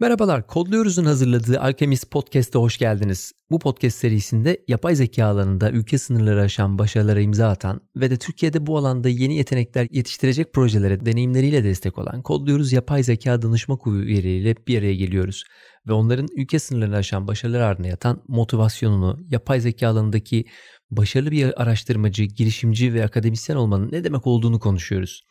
Merhabalar, Kodluyoruz'un hazırladığı Alchemist Podcast'a hoş geldiniz. Bu podcast serisinde yapay zeka alanında ülke sınırları aşan başarılara imza atan ve de Türkiye'de bu alanda yeni yetenekler yetiştirecek projelere deneyimleriyle destek olan Kodluyoruz Yapay Zeka Danışma Kurulu üyeleriyle bir araya geliyoruz. Ve onların ülke sınırlarını aşan başarılar ardına yatan motivasyonunu, yapay zeka alanındaki başarılı bir araştırmacı, girişimci ve akademisyen olmanın ne demek olduğunu konuşuyoruz.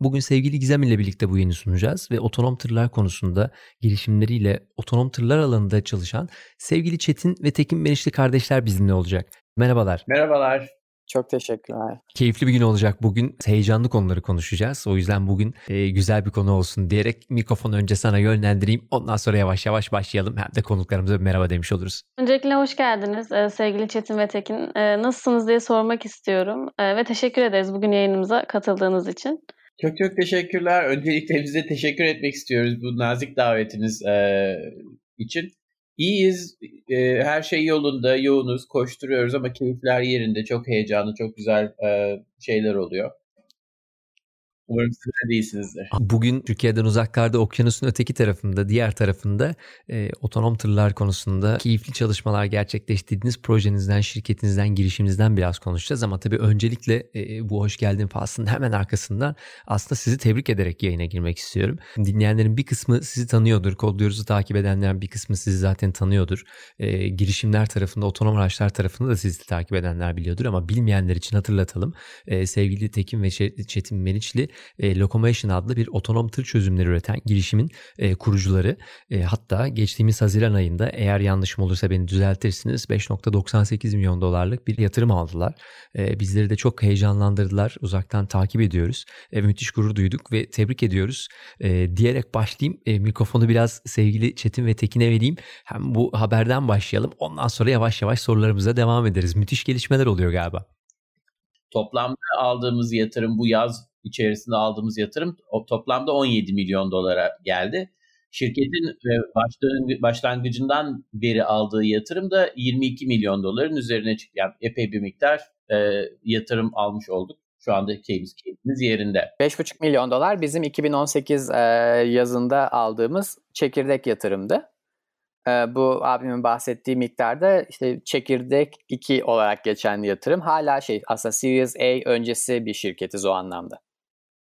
Bugün sevgili Gizem ile birlikte bu yeni sunacağız ve otonom tırlar konusunda gelişimleriyle otonom tırlar alanında çalışan sevgili Çetin ve Tekin Benişli kardeşler bizimle olacak. Merhabalar. Merhabalar. Çok teşekkürler. Keyifli bir gün olacak bugün. Heyecanlı konuları konuşacağız. O yüzden bugün e, güzel bir konu olsun diyerek mikrofonu önce sana yönlendireyim. Ondan sonra yavaş yavaş başlayalım. Hem de konuklarımıza bir merhaba demiş oluruz. Öncelikle hoş geldiniz e, sevgili Çetin ve Tekin. E, nasılsınız diye sormak istiyorum. E, ve teşekkür ederiz bugün yayınımıza katıldığınız için. Çok çok teşekkürler. Öncelikle bize teşekkür etmek istiyoruz bu nazik davetiniz e, için. İyiyiz. E, her şey yolunda, yoğunuz, koşturuyoruz ama keyifler yerinde. Çok heyecanlı, çok güzel e, şeyler oluyor. Umarım siz de değilsinizdir. Bugün Türkiye'den uzaklarda okyanusun öteki tarafında, diğer tarafında e, otonom tırlar konusunda keyifli çalışmalar gerçekleştirdiğiniz projenizden, şirketinizden, girişiminizden biraz konuşacağız. Ama tabii öncelikle e, bu hoş geldin faslının hemen arkasından aslında sizi tebrik ederek yayına girmek istiyorum. Dinleyenlerin bir kısmı sizi tanıyordur. Kodluyoruz'u takip edenlerin bir kısmı sizi zaten tanıyordur. E, girişimler tarafında, otonom araçlar tarafında da sizi takip edenler biliyordur. Ama bilmeyenler için hatırlatalım. E, sevgili Tekin ve Çetin Meriçli e, Locomotion adlı bir otonom tır çözümleri üreten girişimin e, kurucuları. E, hatta geçtiğimiz Haziran ayında eğer yanlışım olursa beni düzeltirsiniz 5.98 milyon dolarlık bir yatırım aldılar. E, bizleri de çok heyecanlandırdılar. Uzaktan takip ediyoruz. E, müthiş gurur duyduk ve tebrik ediyoruz. E, diyerek başlayayım. E, mikrofonu biraz sevgili Çetin ve Tekin'e vereyim. Hem bu haberden başlayalım. Ondan sonra yavaş yavaş sorularımıza devam ederiz. Müthiş gelişmeler oluyor galiba. Toplamda aldığımız yatırım bu yaz içerisinde aldığımız yatırım toplamda 17 milyon dolara geldi. Şirketin başlangıcından beri aldığı yatırım da 22 milyon doların üzerine çıktı. Yani epey bir miktar e, yatırım almış olduk. Şu anda keyfimiz, keyfimiz yerinde. 5,5 milyon dolar bizim 2018 e, yazında aldığımız çekirdek yatırımdı. E, bu abimin bahsettiği miktarda işte çekirdek 2 olarak geçen yatırım. Hala şey aslında Series A öncesi bir şirketiz o anlamda.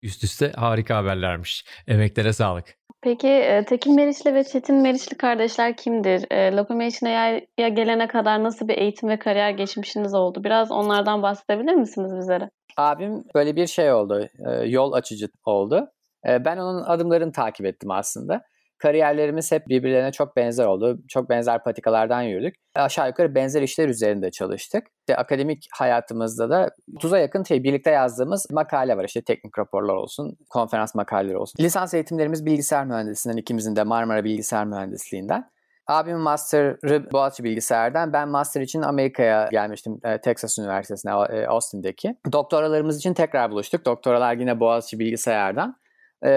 Üst üste harika haberlermiş. Emeklere sağlık. Peki e, Tekin Meriçli ve Çetin Meriçli kardeşler kimdir? E, Locomotion AI'ya gelene kadar nasıl bir eğitim ve kariyer geçmişiniz oldu? Biraz onlardan bahsedebilir misiniz bizlere? Abim böyle bir şey oldu, e, yol açıcı oldu. Ben onun adımlarını takip ettim aslında kariyerlerimiz hep birbirlerine çok benzer oldu. Çok benzer patikalardan yürüdük. Aşağı yukarı benzer işler üzerinde çalıştık. İşte akademik hayatımızda da 30'a yakın şey, birlikte yazdığımız makale var. İşte teknik raporlar olsun, konferans makaleleri olsun. Lisans eğitimlerimiz bilgisayar mühendisliğinden, ikimizin de Marmara Bilgisayar Mühendisliğinden. Abim master'ı Boğaziçi Bilgisayar'dan, ben master için Amerika'ya gelmiştim, e, Texas Üniversitesi'ne, e, Austin'deki. Doktoralarımız için tekrar buluştuk. Doktoralar yine Boğaziçi Bilgisayar'dan.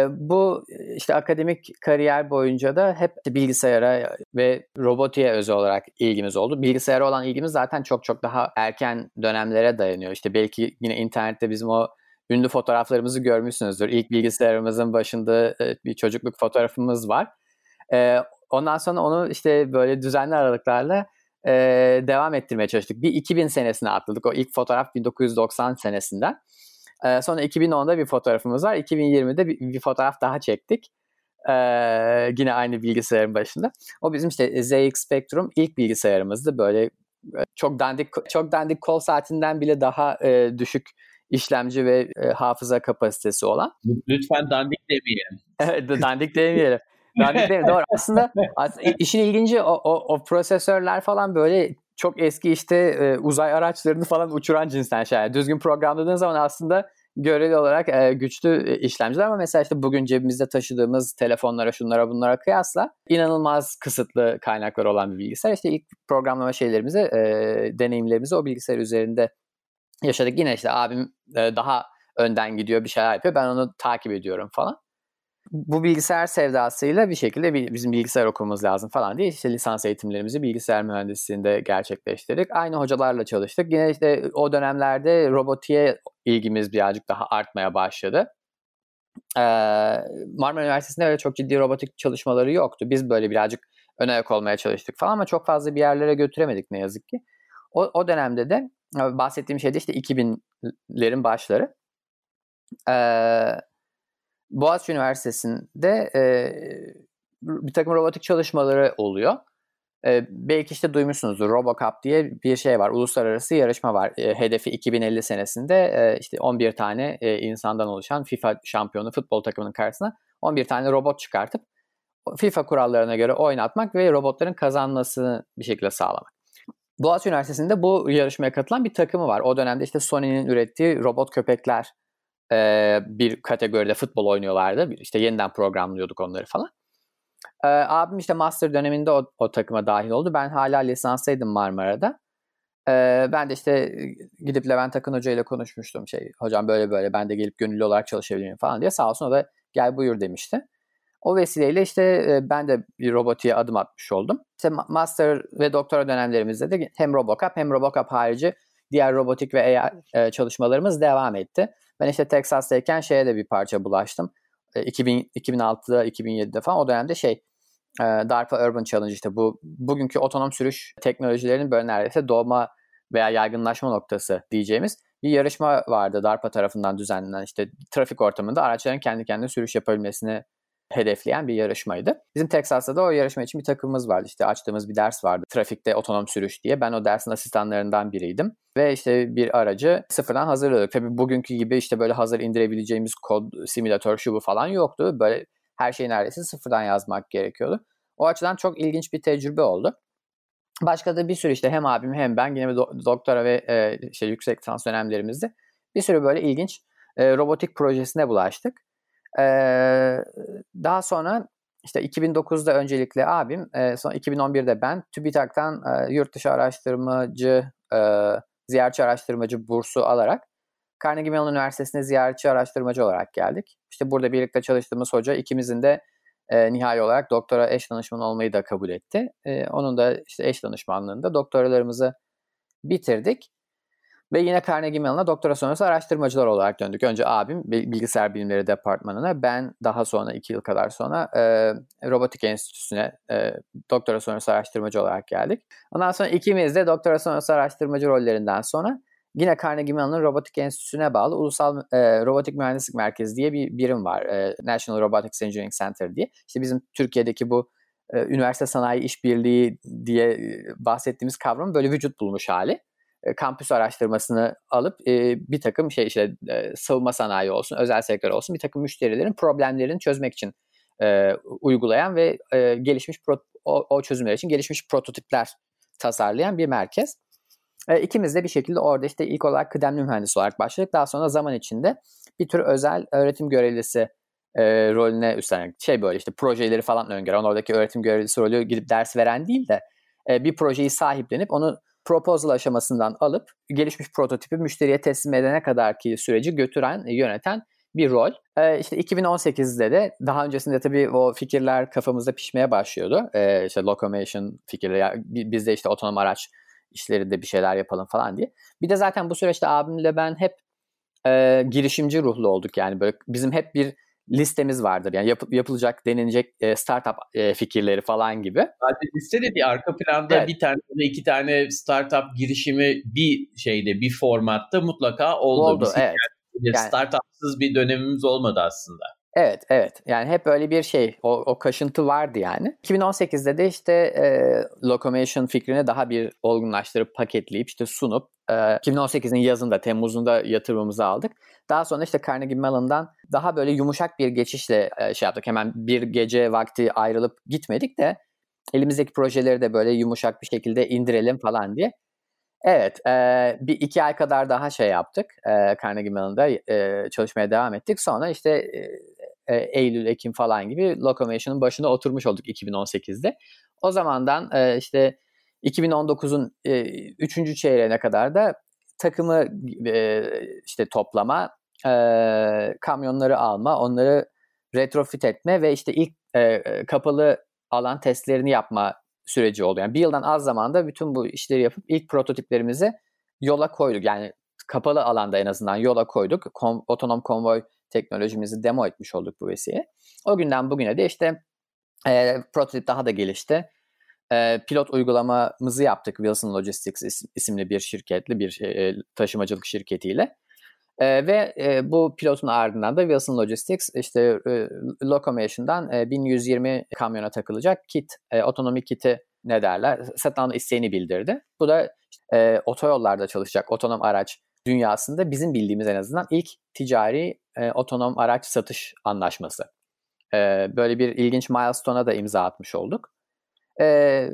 Bu işte akademik kariyer boyunca da hep bilgisayara ve robotiğe özel olarak ilgimiz oldu. Bilgisayara olan ilgimiz zaten çok çok daha erken dönemlere dayanıyor. İşte belki yine internette bizim o ünlü fotoğraflarımızı görmüşsünüzdür. İlk bilgisayarımızın başında bir çocukluk fotoğrafımız var. Ondan sonra onu işte böyle düzenli aralıklarla devam ettirmeye çalıştık. Bir 2000 senesine atladık. O ilk fotoğraf 1990 senesinden. Ee, sonra 2010'da bir fotoğrafımız var. 2020'de bir, bir fotoğraf daha çektik. Ee, yine aynı bilgisayarın başında. O bizim işte ZX Spectrum ilk bilgisayarımızdı. Böyle e, çok dandik çok dandik kol saatinden bile daha e, düşük işlemci ve e, hafıza kapasitesi olan. Lütfen dandik demeyelim. evet, dandik demeyelim. dandik demeyelim. Doğru. Aslında, aslında işin ilginci o, o, o prosesörler falan böyle çok eski işte e, uzay araçlarını falan uçuran cinsten şeyler. Düzgün programladığın zaman aslında göreli olarak e, güçlü e, işlemciler ama mesela işte bugün cebimizde taşıdığımız telefonlara şunlara bunlara kıyasla inanılmaz kısıtlı kaynaklar olan bir bilgisayar. İşte ilk programlama şeylerimizi, e, deneyimlerimizi o bilgisayar üzerinde yaşadık. Yine işte abim e, daha önden gidiyor bir şeyler yapıyor. Ben onu takip ediyorum falan bu bilgisayar sevdasıyla bir şekilde bizim bilgisayar okumamız lazım falan diye işte lisans eğitimlerimizi bilgisayar mühendisliğinde gerçekleştirdik. Aynı hocalarla çalıştık. Yine işte o dönemlerde robotiğe ilgimiz birazcık daha artmaya başladı. Ee, Marmara Üniversitesi'nde öyle çok ciddi robotik çalışmaları yoktu. Biz böyle birazcık ön ayak olmaya çalıştık falan ama çok fazla bir yerlere götüremedik ne yazık ki. O, o dönemde de bahsettiğim şey de işte 2000'lerin başları. Ee, Boğaziçi Üniversitesi'nde e, bir takım robotik çalışmaları oluyor. E, belki işte duymuşsunuzdur RoboCup diye bir şey var. Uluslararası yarışma var. E, hedefi 2050 senesinde e, işte 11 tane e, insandan oluşan FIFA şampiyonu futbol takımının karşısına 11 tane robot çıkartıp FIFA kurallarına göre oynatmak ve robotların kazanmasını bir şekilde sağlamak. Boğaziçi Üniversitesi'nde bu yarışmaya katılan bir takımı var. O dönemde işte Sony'nin ürettiği robot köpekler e, bir kategoride futbol oynuyorlardı. İşte yeniden programlıyorduk onları falan. E, abim işte master döneminde o, o takıma dahil oldu. Ben hala lisanstaydım Marmara'da. E, ben de işte gidip Levent Akın Hoca ile konuşmuştum. Şey, hocam böyle böyle ben de gelip gönüllü olarak çalışabilirim falan diye. Sağ olsun o da gel buyur demişti. O vesileyle işte ben de bir robotiğe adım atmış oldum. İşte master ve doktora dönemlerimizde de hem Robocop hem Robocop harici diğer robotik ve AI çalışmalarımız devam etti. Ben işte Texas'tayken şeye de bir parça bulaştım. 2000, 2006'da 2007'de falan o dönemde şey e, DARPA Urban Challenge işte bu bugünkü otonom sürüş teknolojilerinin böyle neredeyse doğma veya yaygınlaşma noktası diyeceğimiz bir yarışma vardı DARPA tarafından düzenlenen işte trafik ortamında araçların kendi kendine sürüş yapabilmesini hedefleyen bir yarışmaydı. Bizim Texas'ta da o yarışma için bir takımımız vardı. İşte açtığımız bir ders vardı. Trafikte otonom sürüş diye. Ben o dersin asistanlarından biriydim. Ve işte bir aracı sıfırdan hazırlıyorduk. Tabii bugünkü gibi işte böyle hazır indirebileceğimiz kod, simülatör, şu bu falan yoktu. Böyle her şeyi neredeyse sıfırdan yazmak gerekiyordu. O açıdan çok ilginç bir tecrübe oldu. Başka da bir sürü işte hem abim hem ben yine doktora ve e, işte yüksek lisans dönemlerimizde bir sürü böyle ilginç e, robotik projesine bulaştık. Ee, daha sonra işte 2009'da öncelikle abim, e, sonra 2011'de ben TÜBİTAK'tan e, yurt dışı araştırmacı, e, ziyaretçi araştırmacı bursu alarak Carnegie Mellon Üniversitesi'ne ziyaretçi araştırmacı olarak geldik. İşte burada birlikte çalıştığımız hoca ikimizin de e, nihai olarak doktora eş danışmanı olmayı da kabul etti. E, onun da işte eş danışmanlığında doktoralarımızı bitirdik. Ve yine Carnegie Mellon'a doktora sonrası araştırmacılar olarak döndük. Önce abim bilgisayar bilimleri departmanına, ben daha sonra iki yıl kadar sonra e, robotik enstitüsüne e, doktora sonrası araştırmacı olarak geldik. Ondan sonra ikimiz de doktora sonrası araştırmacı rollerinden sonra yine Carnegie Mellon'un robotik enstitüsüne bağlı Ulusal e, Robotik Mühendislik Merkezi diye bir birim var. E, National Robotics Engineering Center diye. İşte bizim Türkiye'deki bu e, üniversite sanayi işbirliği diye e, bahsettiğimiz kavram böyle vücut bulmuş hali. E, kampüs araştırmasını alıp e, bir takım şey işte e, savunma sanayi olsun, özel sektör olsun bir takım müşterilerin problemlerini çözmek için uygulayan ve gelişmiş o, o çözümler için gelişmiş prototipler tasarlayan bir merkez. E, ikimiz de bir şekilde orada işte ilk olarak kıdemli mühendis olarak başladık. Daha sonra zaman içinde bir tür özel öğretim görevlisi e, rolüne üstlendik. Şey böyle işte projeleri falan öngören, oradaki öğretim görevlisi rolü gidip ders veren değil de e, bir projeyi sahiplenip onu proposal aşamasından alıp gelişmiş prototipi müşteriye teslim edene kadar ki süreci götüren, yöneten bir rol. Ee, işte 2018'de de daha öncesinde tabii o fikirler kafamızda pişmeye başlıyordu. Ee, işte locomotion fikirleri, biz de işte otonom araç işlerinde bir şeyler yapalım falan diye. Bir de zaten bu süreçte abimle ben hep e, girişimci ruhlu olduk yani böyle bizim hep bir listemiz vardır. Yani yap, yapılacak, denilecek e, startup e, fikirleri falan gibi. Zaten liste de bir arka planda evet. bir tane ya iki tane startup girişimi bir şeyde, bir formatta mutlaka oldu. Oldu, Bizim evet. Yani, startupsız bir dönemimiz olmadı aslında. Evet, evet. Yani hep öyle bir şey, o, o kaşıntı vardı yani. 2018'de de işte e, Locomotion fikrini daha bir olgunlaştırıp paketleyip işte sunup 2018'in yazında, Temmuz'unda yatırımımızı aldık. Daha sonra işte Carnegie Mellon'dan daha böyle yumuşak bir geçişle e, şey yaptık. Hemen bir gece vakti ayrılıp gitmedik de elimizdeki projeleri de böyle yumuşak bir şekilde indirelim falan diye. Evet, e, bir iki ay kadar daha şey yaptık. E, Carnegie Mellon'da çalışmaya devam ettik. Sonra işte Eylül, Ekim falan gibi Locomotion'un başına oturmuş olduk 2018'de. O zamandan e, işte 2019'un e, 3. çeyreğine kadar da takımı e, işte toplama, e, kamyonları alma, onları retrofit etme ve işte ilk e, kapalı alan testlerini yapma süreci oldu. Yani bir yıldan az zamanda bütün bu işleri yapıp ilk prototiplerimizi yola koyduk. Yani kapalı alanda en azından yola koyduk. Kom, otonom konvoy teknolojimizi demo etmiş olduk bu vesile. O günden bugüne de işte e, prototip daha da gelişti. E, pilot uygulamamızı yaptık Wilson Logistics isimli bir şirketli bir e, taşımacılık şirketiyle. E, ve e, bu pilotun ardından da Wilson Logistics işte e, Locomotion'dan e, 1120 kamyona takılacak kit, e, otonomi kiti ne derler satın alma isteğini bildirdi. Bu da e, otoyollarda çalışacak otonom araç dünyasında bizim bildiğimiz en azından ilk ticari e, otonom araç satış anlaşması. E, böyle bir ilginç milestone'a da imza atmış olduk. 呃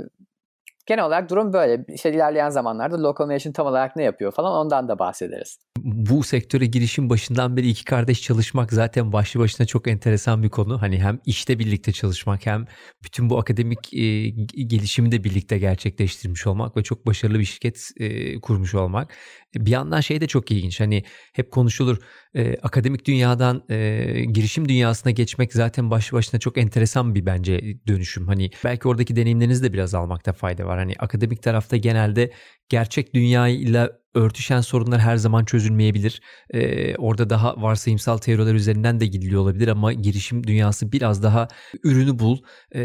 genel olarak durum böyle. İşte ilerleyen zamanlarda Locomotion tam olarak ne yapıyor falan ondan da bahsederiz bu sektöre girişin başından beri iki kardeş çalışmak zaten başlı başına çok enteresan bir konu. Hani hem işte birlikte çalışmak hem bütün bu akademik e, gelişimi de birlikte gerçekleştirmiş olmak ve çok başarılı bir şirket e, kurmuş olmak. Bir yandan şey de çok ilginç. Hani hep konuşulur e, akademik dünyadan e, girişim dünyasına geçmek zaten başlı başına çok enteresan bir bence dönüşüm. Hani belki oradaki deneyimlerinizi de biraz almakta fayda var. Hani akademik tarafta genelde gerçek dünyayla örtüşen sorunlar her zaman çözülmeyebilir. Ee, orada daha varsayımsal teoriler üzerinden de gidiliyor olabilir ama girişim dünyası biraz daha ürünü bul, e,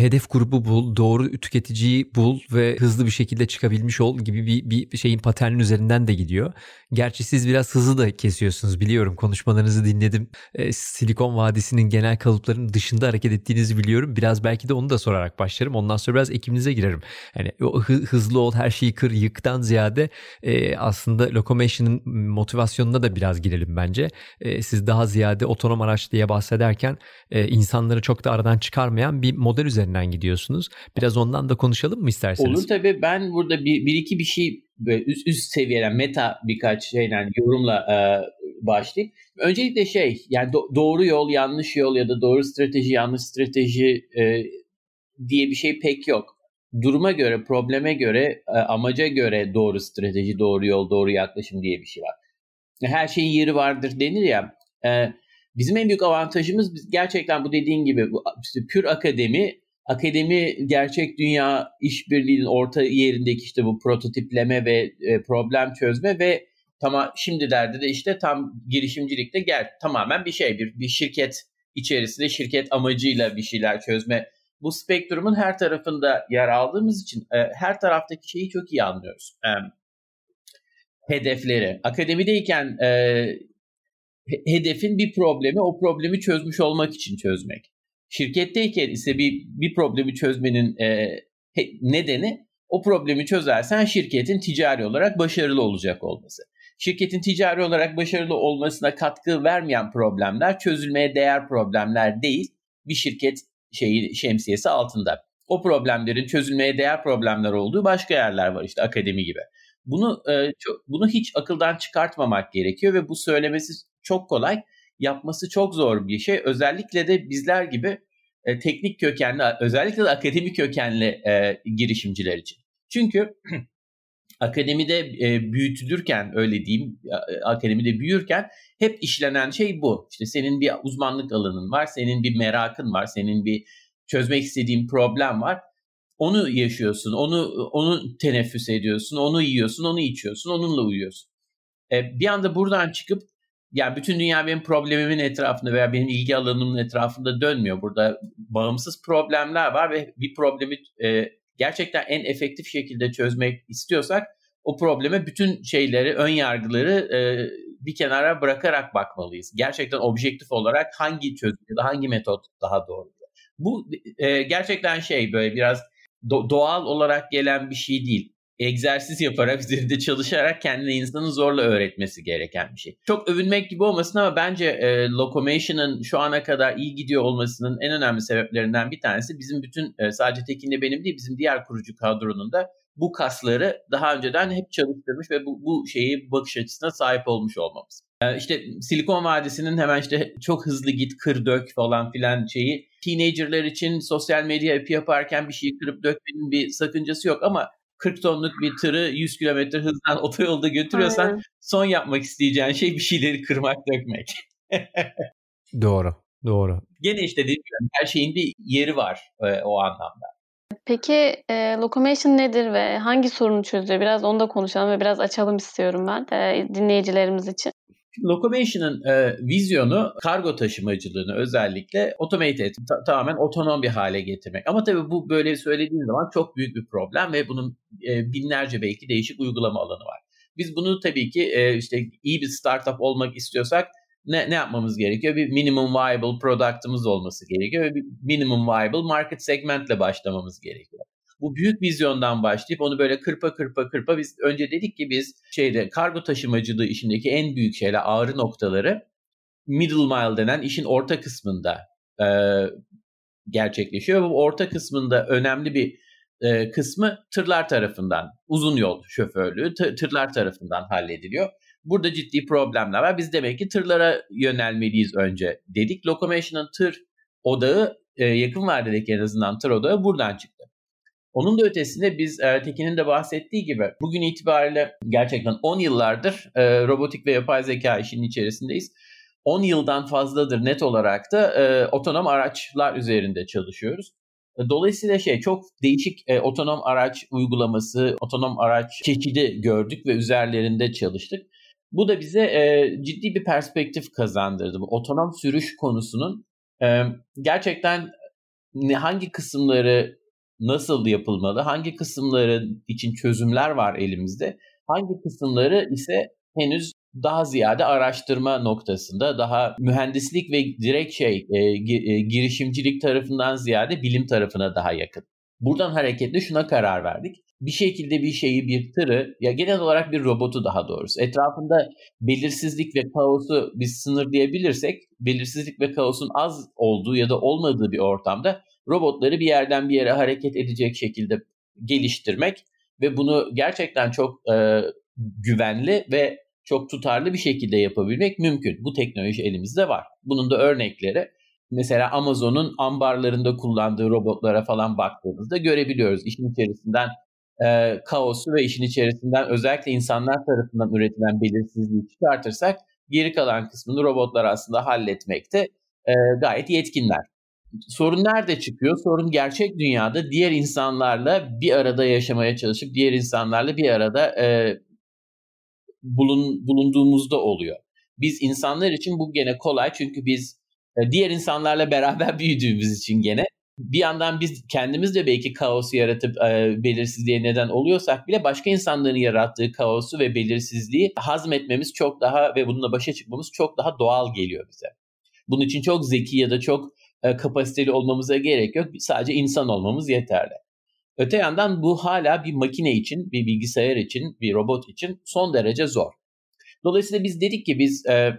hedef grubu bul, doğru tüketiciyi bul ve hızlı bir şekilde çıkabilmiş ol gibi bir, bir şeyin paternin üzerinden de gidiyor. Gerçi siz biraz hızlı da kesiyorsunuz biliyorum. Konuşmalarınızı dinledim. E, Silikon Vadisi'nin genel kalıplarının dışında hareket ettiğinizi biliyorum. Biraz belki de onu da sorarak başlarım. Ondan sonra biraz ekibinize girerim. Yani hızlı ol, her şeyi kır, yıktan ziyade e, aslında Locomotion'ın motivasyonuna da biraz girelim bence. E, siz daha ziyade otonom araç diye bahsederken e, insanları çok da aradan çıkarmayan bir model üzerinden gidiyorsunuz. Biraz ondan da konuşalım mı isterseniz? Olur tabii. Ben burada bir, bir iki bir şey üst, üst seviyeden meta birkaç şeyden yorumla e, başlayayım. Öncelikle şey yani do- doğru yol yanlış yol ya da doğru strateji yanlış strateji e, diye bir şey pek yok duruma göre, probleme göre, e, amaca göre doğru strateji, doğru yol, doğru yaklaşım diye bir şey var. Her şeyin yeri vardır denir ya. E, bizim en büyük avantajımız biz gerçekten bu dediğin gibi işte pür akademi, akademi gerçek dünya işbirliğinin orta yerindeki işte bu prototipleme ve e, problem çözme ve tamam şimdilerde de işte tam girişimcilikte gel tamamen bir şey bir, bir şirket içerisinde şirket amacıyla bir şeyler çözme bu spektrumun her tarafında yer aldığımız için e, her taraftaki şeyi çok iyi anlıyoruz. E, hedefleri. Akademideyken e, hedefin bir problemi, o problemi çözmüş olmak için çözmek. Şirketteyken ise bir, bir problemi çözmenin e, nedeni o problemi çözersen şirketin ticari olarak başarılı olacak olması. Şirketin ticari olarak başarılı olmasına katkı vermeyen problemler çözülmeye değer problemler değil. Bir şirket şeyi şemsiyesi altında. O problemlerin çözülmeye değer problemler olduğu başka yerler var işte akademi gibi. Bunu e, çok, bunu hiç akıldan çıkartmamak gerekiyor ve bu söylemesi çok kolay, yapması çok zor bir şey. Özellikle de bizler gibi e, teknik kökenli, özellikle de akademik kökenli e, girişimciler için. Çünkü akademide e, büyütülürken öyle diyeyim, akademide büyürken hep işlenen şey bu. İşte senin bir uzmanlık alanın var, senin bir merakın var, senin bir çözmek istediğin problem var. Onu yaşıyorsun, onu onu teneffüs ediyorsun, onu yiyorsun, onu içiyorsun, onunla uyuyorsun. E, bir anda buradan çıkıp yani bütün dünya benim problemimin etrafında veya benim ilgi alanımın etrafında dönmüyor. Burada bağımsız problemler var ve bir problemi e, gerçekten en efektif şekilde çözmek istiyorsak o probleme bütün şeyleri, ön yargıları e, bir kenara bırakarak bakmalıyız. Gerçekten objektif olarak hangi çözüm ya da hangi metot daha doğru. Bu e, gerçekten şey böyle biraz do- doğal olarak gelen bir şey değil. Egzersiz yaparak, üzerinde çalışarak kendine insanın zorla öğretmesi gereken bir şey. Çok övünmek gibi olmasın ama bence e, Locomotion'ın şu ana kadar iyi gidiyor olmasının en önemli sebeplerinden bir tanesi bizim bütün e, sadece Tekin'le benim değil bizim diğer kurucu kadronun da bu kasları daha önceden hep çalıştırmış ve bu, bu şeyi bakış açısına sahip olmuş olmamız. Ee, işte Silikon Vadisi'nin hemen işte çok hızlı git kır dök falan filan şeyi teenagerlar için sosyal medya yaparken bir şeyi kırıp dökmenin bir sakıncası yok ama 40 tonluk bir tırı 100 kilometre hızdan otoyolda götürüyorsan Aynen. son yapmak isteyeceğin şey bir şeyleri kırmak dökmek. doğru, doğru. Gene işte dediğim gibi her şeyin bir yeri var e, o anlamda. Peki e, Locomotion nedir ve hangi sorunu çözüyor? Biraz onu da konuşalım ve biraz açalım istiyorum ben e, dinleyicilerimiz için. Locomation'ın e, vizyonu kargo taşımacılığını özellikle automate et, ta- tamamen otonom bir hale getirmek. Ama tabii bu böyle söylediğim zaman çok büyük bir problem ve bunun e, binlerce belki değişik uygulama alanı var. Biz bunu tabii ki e, işte iyi bir startup olmak istiyorsak ne, ne yapmamız gerekiyor? Bir minimum viable product'ımız olması gerekiyor bir minimum viable market segmentle başlamamız gerekiyor. Bu büyük vizyondan başlayıp onu böyle kırpa kırpa kırpa biz önce dedik ki biz şeyde kargo taşımacılığı işindeki en büyük şeyler ağrı noktaları middle mile denen işin orta kısmında e, gerçekleşiyor. Bu orta kısmında önemli bir e, kısmı tırlar tarafından uzun yol şoförlüğü tırlar tarafından hallediliyor. Burada ciddi problemler var. Biz demek ki tırlara yönelmeliyiz önce dedik. Locomation'ın tır odağı e, yakın vadedeki en azından tır odağı buradan çıktı. Onun da ötesinde biz e, Tekin'in de bahsettiği gibi bugün itibariyle gerçekten 10 yıllardır e, robotik ve yapay zeka işinin içerisindeyiz. 10 yıldan fazladır net olarak da e, otonom araçlar üzerinde çalışıyoruz. E, dolayısıyla şey çok değişik e, otonom araç uygulaması, otonom araç çeşidi gördük ve üzerlerinde çalıştık. Bu da bize e, ciddi bir perspektif kazandırdı. Bu otonom sürüş konusunun e, gerçekten hangi kısımları nasıl yapılmalı, hangi kısımları için çözümler var elimizde, hangi kısımları ise henüz daha ziyade araştırma noktasında, daha mühendislik ve direkt şey e, e, girişimcilik tarafından ziyade bilim tarafına daha yakın. Buradan hareketle şuna karar verdik. Bir şekilde bir şeyi, bir tırı ya genel olarak bir robotu daha doğrusu etrafında belirsizlik ve kaosu biz sınırlayabilirsek, belirsizlik ve kaosun az olduğu ya da olmadığı bir ortamda robotları bir yerden bir yere hareket edecek şekilde geliştirmek ve bunu gerçekten çok e, güvenli ve çok tutarlı bir şekilde yapabilmek mümkün. Bu teknoloji elimizde var. Bunun da örnekleri mesela Amazon'un ambarlarında kullandığı robotlara falan baktığımızda görebiliyoruz. İşin içerisinden e, kaosu ve işin içerisinden özellikle insanlar tarafından üretilen belirsizliği çıkartırsak geri kalan kısmını robotlar aslında halletmekte e, gayet yetkinler sorun nerede çıkıyor? Sorun gerçek dünyada diğer insanlarla bir arada yaşamaya çalışıp diğer insanlarla bir arada e, bulun, bulunduğumuzda oluyor. Biz insanlar için bu gene kolay çünkü biz e, diğer insanlarla beraber büyüdüğümüz için gene bir yandan biz kendimiz de belki kaosu yaratıp e, belirsizliğe neden oluyorsak bile başka insanların yarattığı kaosu ve belirsizliği hazmetmemiz çok daha ve bununla başa çıkmamız çok daha doğal geliyor bize. Bunun için çok zeki ya da çok e, kapasiteli olmamıza gerek yok. Sadece insan olmamız yeterli. Öte yandan bu hala bir makine için, bir bilgisayar için, bir robot için son derece zor. Dolayısıyla biz dedik ki biz e,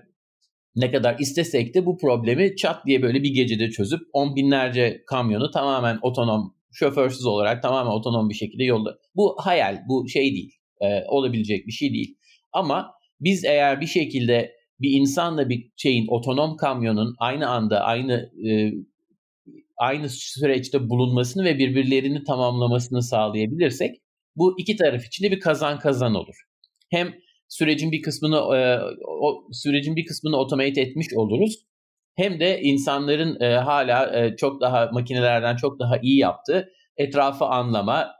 ne kadar istesek de bu problemi çat diye böyle bir gecede çözüp on binlerce kamyonu tamamen otonom, şoförsüz olarak tamamen otonom bir şekilde yolda. Bu hayal, bu şey değil, e, olabilecek bir şey değil. Ama biz eğer bir şekilde bir insanla bir şeyin otonom kamyonun aynı anda aynı e, aynı süreçte bulunmasını ve birbirlerini tamamlamasını sağlayabilirsek bu iki taraf için de bir kazan kazan olur. Hem sürecin bir kısmını e, o sürecin bir kısmını otomate etmiş oluruz. Hem de insanların e, hala e, çok daha makinelerden çok daha iyi yaptığı etrafı anlama,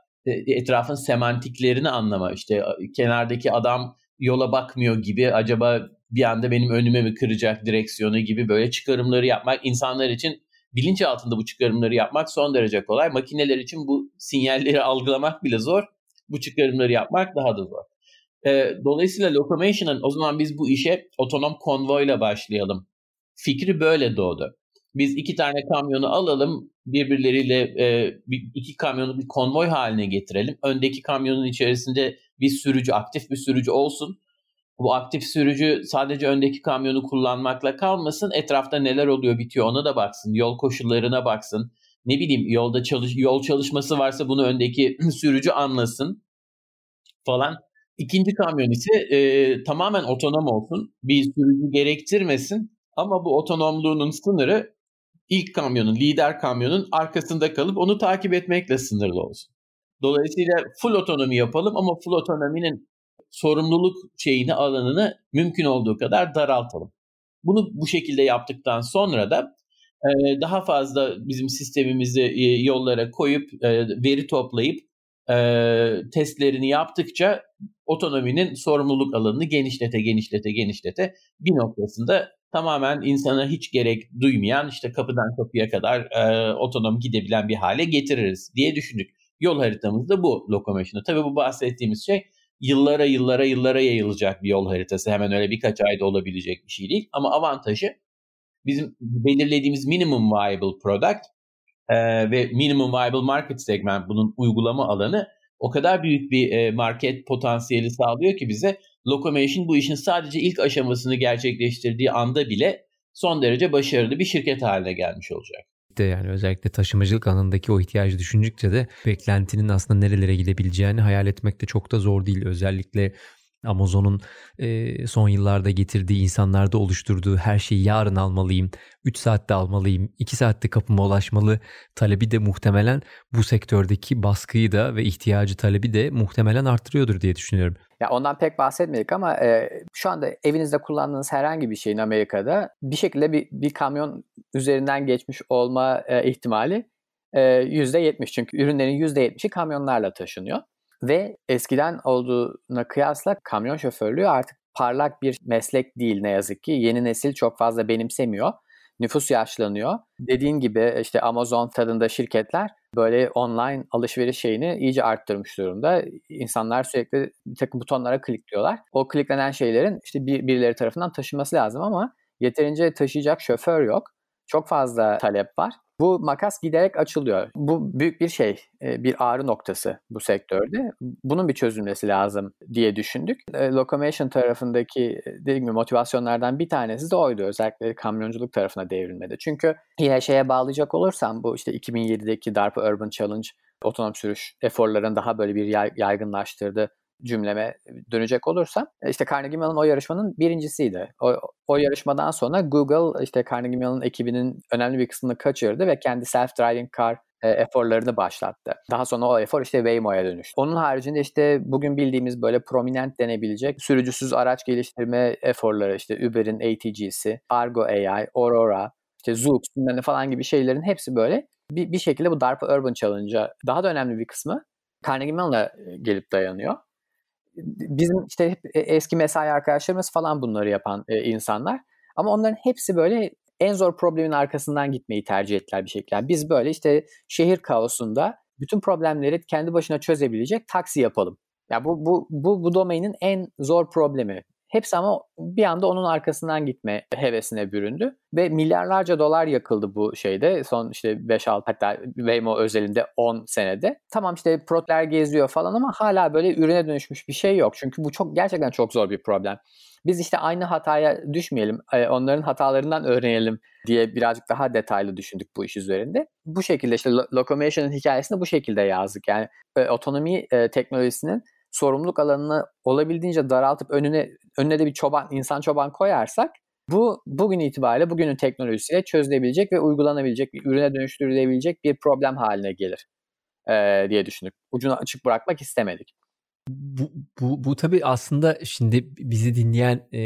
etrafın semantiklerini anlama. İşte kenardaki adam yola bakmıyor gibi acaba bir anda benim önüme mi kıracak direksiyonu gibi böyle çıkarımları yapmak insanlar için bilinç altında bu çıkarımları yapmak son derece kolay. Makineler için bu sinyalleri algılamak bile zor. Bu çıkarımları yapmak daha da zor. E, dolayısıyla Locomation'ın o zaman biz bu işe otonom konvoyla başlayalım. Fikri böyle doğdu. Biz iki tane kamyonu alalım, birbirleriyle e, iki kamyonu bir konvoy haline getirelim. Öndeki kamyonun içerisinde bir sürücü, aktif bir sürücü olsun bu aktif sürücü sadece öndeki kamyonu kullanmakla kalmasın. Etrafta neler oluyor bitiyor ona da baksın. Yol koşullarına baksın. Ne bileyim yolda çalış yol çalışması varsa bunu öndeki sürücü anlasın falan. İkinci kamyon ise e, tamamen otonom olsun. Bir sürücü gerektirmesin. Ama bu otonomluğunun sınırı ilk kamyonun, lider kamyonun arkasında kalıp onu takip etmekle sınırlı olsun. Dolayısıyla full otonomi yapalım ama full otonominin sorumluluk şeyini alanını mümkün olduğu kadar daraltalım. Bunu bu şekilde yaptıktan sonra da e, daha fazla bizim sistemimizi e, yollara koyup e, veri toplayıp testlerini yaptıkça otonominin sorumluluk alanını genişlete genişlete genişlete bir noktasında tamamen insana hiç gerek duymayan işte kapıdan kapıya kadar e, otonom gidebilen bir hale getiririz diye düşündük. Yol haritamız da bu lokomosyonu. Tabii bu bahsettiğimiz şey yıllara yıllara yıllara yayılacak bir yol haritası. Hemen öyle birkaç ayda olabilecek bir şey değil. Ama avantajı bizim belirlediğimiz minimum viable product e, ve minimum viable market segment bunun uygulama alanı o kadar büyük bir e, market potansiyeli sağlıyor ki bize Locomotion bu işin sadece ilk aşamasını gerçekleştirdiği anda bile son derece başarılı bir şirket haline gelmiş olacak de yani özellikle taşımacılık alanındaki o ihtiyacı düşündükçe de beklentinin aslında nerelere gidebileceğini hayal etmek de çok da zor değil. Özellikle Amazon'un e, son yıllarda getirdiği insanlarda oluşturduğu her şeyi yarın almalıyım, 3 saatte almalıyım, 2 saatte kapıma ulaşmalı talebi de muhtemelen bu sektördeki baskıyı da ve ihtiyacı talebi de muhtemelen arttırıyordur diye düşünüyorum. Ya ondan pek bahsetmedik ama e, şu anda evinizde kullandığınız herhangi bir şeyin Amerika'da bir şekilde bir, bir kamyon üzerinden geçmiş olma e, ihtimali e, %70. Çünkü ürünlerin %70'i kamyonlarla taşınıyor. Ve eskiden olduğuna kıyasla kamyon şoförlüğü artık parlak bir meslek değil ne yazık ki. Yeni nesil çok fazla benimsemiyor. Nüfus yaşlanıyor. Dediğin gibi işte Amazon tadında şirketler böyle online alışveriş şeyini iyice arttırmış durumda. İnsanlar sürekli bir takım butonlara klikliyorlar. O kliklenen şeylerin işte bir, birileri tarafından taşınması lazım ama yeterince taşıyacak şoför yok. Çok fazla talep var. Bu makas giderek açılıyor. Bu büyük bir şey, e, bir ağrı noktası bu sektörde. Bunun bir çözülmesi lazım diye düşündük. E, Locomotion tarafındaki e, dediğim gibi motivasyonlardan bir tanesi de oydu. Özellikle kamyonculuk tarafına devrilmedi. Çünkü yine şeye bağlayacak olursam bu işte 2007'deki DARPA Urban Challenge otonom sürüş eforlarını daha böyle bir yaygınlaştırdı cümleme dönecek olursam e, işte Carnegie Mellon o yarışmanın birincisiydi. O, o yarışmadan sonra Google işte Carnegie Mellon ekibinin önemli bir kısmını kaçırdı ve kendi self-driving car e, eforlarını başlattı. Daha sonra o efor işte Waymo'ya dönüştü. Onun haricinde işte bugün bildiğimiz böyle prominent denebilecek sürücüsüz araç geliştirme eforları işte Uber'in ATG'si, Argo AI, Aurora, işte Zoox falan gibi şeylerin hepsi böyle bir, bir şekilde bu DARPA Urban Challenge'a daha da önemli bir kısmı Carnegie Mellon'a gelip dayanıyor bizim işte hep e, eski mesai arkadaşlarımız falan bunları yapan e, insanlar. Ama onların hepsi böyle en zor problemin arkasından gitmeyi tercih ettiler bir şekilde. biz böyle işte şehir kaosunda bütün problemleri kendi başına çözebilecek taksi yapalım. Ya yani bu bu bu bu domainin en zor problemi. Hepsi ama bir anda onun arkasından gitme hevesine büründü. Ve milyarlarca dolar yakıldı bu şeyde. Son işte 5-6 hatta Waymo özelinde 10 senede. Tamam işte protler geziyor falan ama hala böyle ürüne dönüşmüş bir şey yok. Çünkü bu çok gerçekten çok zor bir problem. Biz işte aynı hataya düşmeyelim, e, onların hatalarından öğrenelim diye birazcık daha detaylı düşündük bu iş üzerinde. Bu şekilde işte Locomotion'ın hikayesini bu şekilde yazdık. Yani e, otonomi e, teknolojisinin sorumluluk alanını olabildiğince daraltıp önüne önüne de bir çoban, insan çoban koyarsak bu bugün itibariyle bugünün teknolojisiyle çözülebilecek ve uygulanabilecek, bir ürüne dönüştürülebilecek bir problem haline gelir e, diye düşündük. Ucunu açık bırakmak istemedik. Bu, bu, bu tabii aslında şimdi bizi dinleyen e,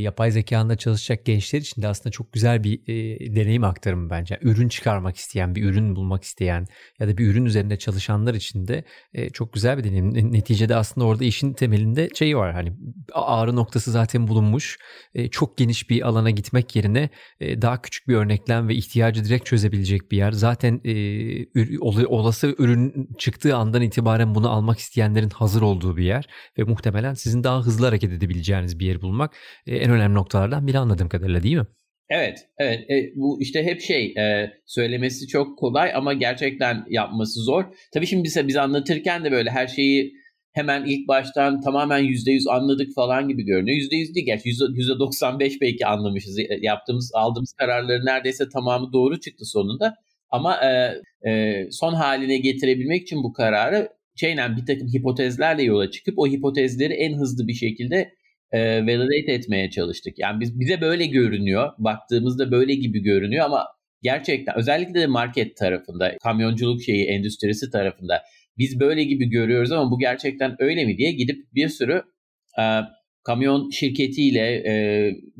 yapay zekanla çalışacak gençler için de aslında çok güzel bir e, deneyim aktarımı bence. Ürün çıkarmak isteyen, bir ürün bulmak isteyen ya da bir ürün üzerinde çalışanlar için de e, çok güzel bir deneyim. Neticede aslında orada işin temelinde şey var hani ağrı noktası zaten bulunmuş. E, çok geniş bir alana gitmek yerine e, daha küçük bir örneklem ve ihtiyacı direkt çözebilecek bir yer. Zaten e, olası ürün çıktığı andan itibaren bunu almak isteyenlerin hazır olduğu olduğu bir yer ve muhtemelen sizin daha hızlı hareket edebileceğiniz bir yer bulmak e, en önemli noktalardan biri anladığım kadarıyla değil mi? Evet, evet. E, bu işte hep şey e, söylemesi çok kolay ama gerçekten yapması zor. Tabii şimdi bize biz anlatırken de böyle her şeyi hemen ilk baştan tamamen %100 anladık falan gibi görünüyor. %100 değil gerçi %95 belki anlamışız. E, yaptığımız, aldığımız kararların neredeyse tamamı doğru çıktı sonunda. Ama e, e, son haline getirebilmek için bu kararı şeyle bir takım hipotezlerle yola çıkıp o hipotezleri en hızlı bir şekilde e, validate etmeye çalıştık. Yani biz bize böyle görünüyor. Baktığımızda böyle gibi görünüyor ama gerçekten özellikle de market tarafında, kamyonculuk şeyi endüstrisi tarafında biz böyle gibi görüyoruz ama bu gerçekten öyle mi diye gidip bir sürü e, kamyon şirketiyle, e,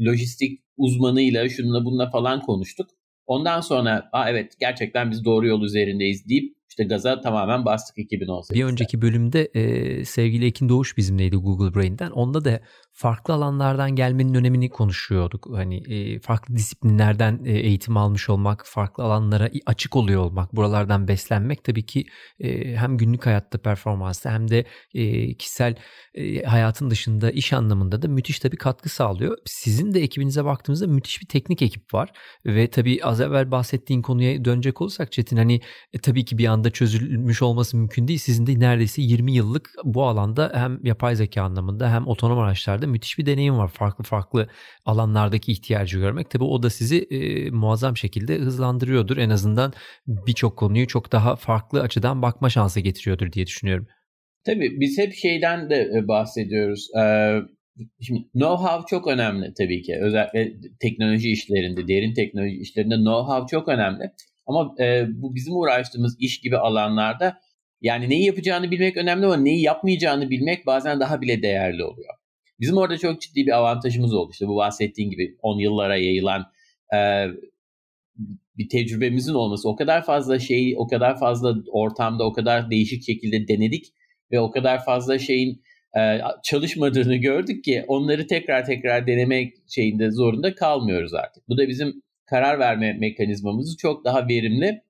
lojistik uzmanıyla, şununla bununla falan konuştuk. Ondan sonra Aa, evet gerçekten biz doğru yol üzerindeyiz deyip işte gaza tamamen bastık 2018'de. Bir önceki bölümde e, sevgili Ekin Doğuş bizimleydi Google Brain'den. Onda da farklı alanlardan gelmenin önemini konuşuyorduk. Hani e, farklı disiplinlerden e, eğitim almış olmak, farklı alanlara açık oluyor olmak, buralardan beslenmek tabii ki e, hem günlük hayatta performansta hem de e, kişisel e, hayatın dışında iş anlamında da müthiş tabii katkı sağlıyor. Sizin de ekibinize baktığımızda müthiş bir teknik ekip var ve tabii az evvel bahsettiğin konuya dönecek olursak Çetin hani e, tabii ki bir anda çözülmüş olması mümkün değil. Sizin de neredeyse 20 yıllık bu alanda hem yapay zeka anlamında hem otonom araçlarda müthiş bir deneyim var. Farklı farklı alanlardaki ihtiyacı görmek. Tabii o da sizi e, muazzam şekilde hızlandırıyordur. En azından birçok konuyu çok daha farklı açıdan bakma şansı getiriyordur diye düşünüyorum. Tabii biz hep şeyden de e, bahsediyoruz. Ee, şimdi know-how çok önemli tabii ki. Özellikle teknoloji işlerinde, derin teknoloji işlerinde know-how çok önemli. Ama e, bu bizim uğraştığımız iş gibi alanlarda yani neyi yapacağını bilmek önemli ama neyi yapmayacağını bilmek bazen daha bile değerli oluyor. Bizim orada çok ciddi bir avantajımız oldu. İşte bu bahsettiğin gibi 10 yıllara yayılan e, bir tecrübemizin olması. O kadar fazla şeyi, o kadar fazla ortamda, o kadar değişik şekilde denedik ve o kadar fazla şeyin e, çalışmadığını gördük ki onları tekrar tekrar denemek şeyinde zorunda kalmıyoruz artık. Bu da bizim karar verme mekanizmamızı çok daha verimli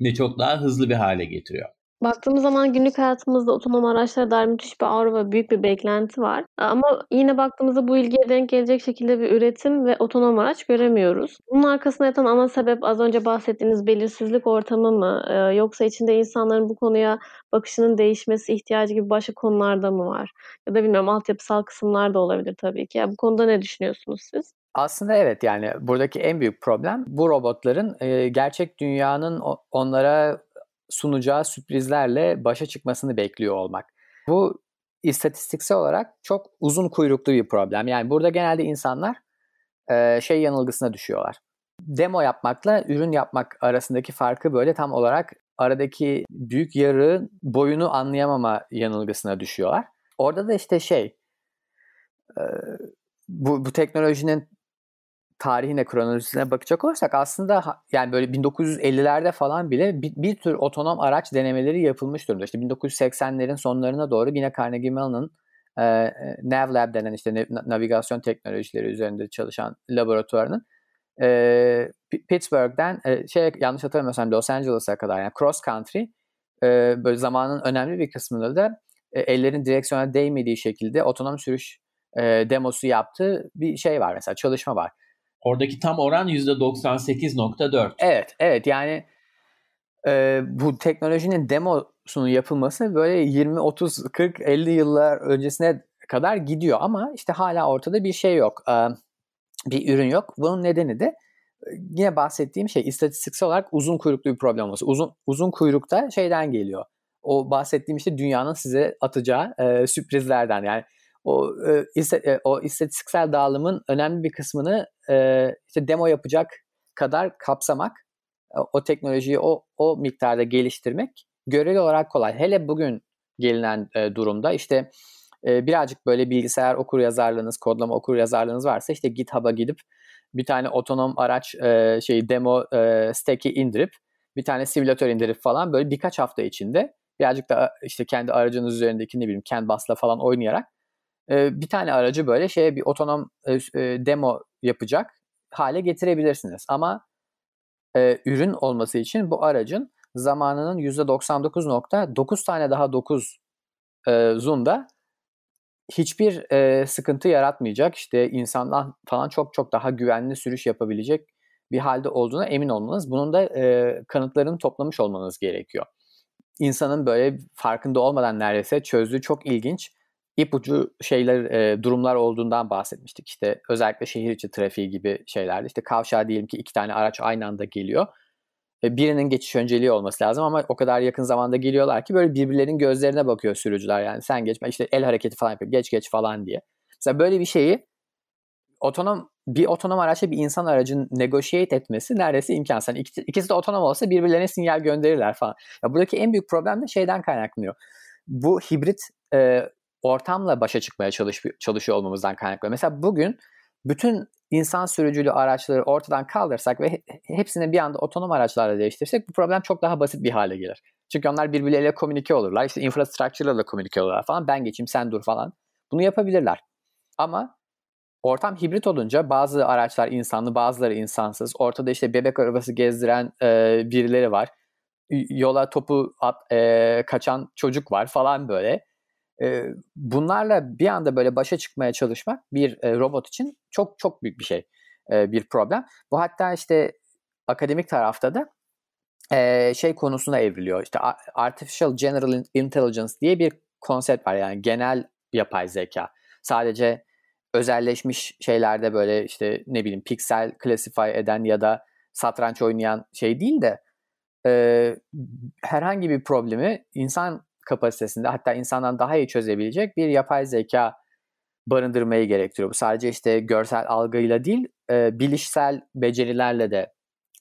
ve çok daha hızlı bir hale getiriyor. Baktığımız zaman günlük hayatımızda otonom araçlara dair müthiş bir arzu ve büyük bir beklenti var. Ama yine baktığımızda bu ilgiye denk gelecek şekilde bir üretim ve otonom araç göremiyoruz. Bunun arkasında yatan ana sebep az önce bahsettiğiniz belirsizlik ortamı mı? Ee, yoksa içinde insanların bu konuya bakışının değişmesi ihtiyacı gibi başka konularda mı var? Ya da bilmiyorum altyapısal kısımlar da olabilir tabii ki. Ya bu konuda ne düşünüyorsunuz siz? Aslında evet yani buradaki en büyük problem bu robotların e, gerçek dünyanın onlara sunacağı sürprizlerle başa çıkmasını bekliyor olmak. Bu istatistiksel olarak çok uzun kuyruklu bir problem. Yani burada genelde insanlar e, şey yanılgısına düşüyorlar. Demo yapmakla ürün yapmak arasındaki farkı böyle tam olarak aradaki büyük yarı boyunu anlayamama yanılgısına düşüyorlar. Orada da işte şey e, bu, bu teknolojinin tarihine, kronolojisine bakacak olursak aslında yani böyle 1950'lerde falan bile bir, bir tür otonom araç denemeleri yapılmış durumda. İşte 1980'lerin sonlarına doğru yine Carnegie Mellon'ın e, e NavLab denen işte navigasyon teknolojileri üzerinde çalışan laboratuvarının e, Pittsburgh'den e, şey yanlış hatırlamıyorsam Los Angeles'a kadar yani cross country e, böyle zamanın önemli bir kısmında da e, ellerin direksiyona değmediği şekilde otonom sürüş e, demosu yaptığı bir şey var mesela çalışma var. Oradaki tam oran %98.4. Evet, evet yani e, bu teknolojinin demosunun yapılması böyle 20, 30, 40, 50 yıllar öncesine kadar gidiyor ama işte hala ortada bir şey yok. E, bir ürün yok. Bunun nedeni de e, yine bahsettiğim şey istatistiksel olarak uzun kuyruklu bir problem olması. Uzun uzun kuyrukta şeyden geliyor. O bahsettiğim işte dünyanın size atacağı e, sürprizlerden yani o e, o istatistiksel dağılımın önemli bir kısmını e, işte demo yapacak kadar kapsamak, o teknolojiyi o o miktarda geliştirmek göreli olarak kolay. Hele bugün gelinen e, durumda işte e, birazcık böyle bilgisayar okur yazarlığınız, kodlama okur yazarlığınız varsa işte GitHub'a gidip bir tane otonom araç e, şey demo e, stack'i indirip bir tane simülatör indirip falan böyle birkaç hafta içinde birazcık da işte kendi aracınız üzerindeki ne bileyim CAN bus'la falan oynayarak e, bir tane aracı böyle şeye bir otonom e, e, demo yapacak hale getirebilirsiniz. Ama e, ürün olması için bu aracın zamanının %99.9 tane daha 9 e, zoom'da hiçbir e, sıkıntı yaratmayacak. İşte insandan falan çok çok daha güvenli sürüş yapabilecek bir halde olduğuna emin olmanız. Bunun da e, kanıtlarını toplamış olmanız gerekiyor. İnsanın böyle farkında olmadan neredeyse çözdüğü çok ilginç ipucu şeyler, e, durumlar olduğundan bahsetmiştik. İşte özellikle şehir içi trafiği gibi şeylerde. İşte kavşağa diyelim ki iki tane araç aynı anda geliyor. E, birinin geçiş önceliği olması lazım ama o kadar yakın zamanda geliyorlar ki böyle birbirlerinin gözlerine bakıyor sürücüler yani. Sen geçme işte el hareketi falan yapıyor. Geç geç falan diye. Mesela böyle bir şeyi otonom bir otonom araçla bir insan aracın negotiate etmesi neredeyse imkansız. Yani ikisi, de otonom olsa birbirlerine sinyal gönderirler falan. Ya buradaki en büyük problem de şeyden kaynaklanıyor. Bu hibrit e, ortamla başa çıkmaya çalış, çalışıyor olmamızdan kaynaklı. Mesela bugün bütün insan sürücülü araçları ortadan kaldırsak ve hepsini bir anda otonom araçlarla değiştirsek bu problem çok daha basit bir hale gelir. Çünkü onlar birbirleriyle komünike olurlar. İşte infrastructure'la da komünike olurlar falan. Ben geçeyim sen dur falan. Bunu yapabilirler. Ama ortam hibrit olunca bazı araçlar insanlı bazıları insansız. Ortada işte bebek arabası gezdiren e, birileri var. Yola topu at, e, kaçan çocuk var falan böyle. Bunlarla bir anda böyle başa çıkmaya çalışmak bir robot için çok çok büyük bir şey. Bir problem. Bu hatta işte akademik tarafta da şey konusuna evriliyor. İşte Artificial General Intelligence diye bir konsept var. Yani genel yapay zeka. Sadece özelleşmiş şeylerde böyle işte ne bileyim piksel classify eden ya da satranç oynayan şey değil de e, herhangi bir problemi insan kapasitesinde hatta insandan daha iyi çözebilecek bir yapay zeka barındırmayı gerektiriyor. Bu sadece işte görsel algıyla değil, e, bilişsel becerilerle de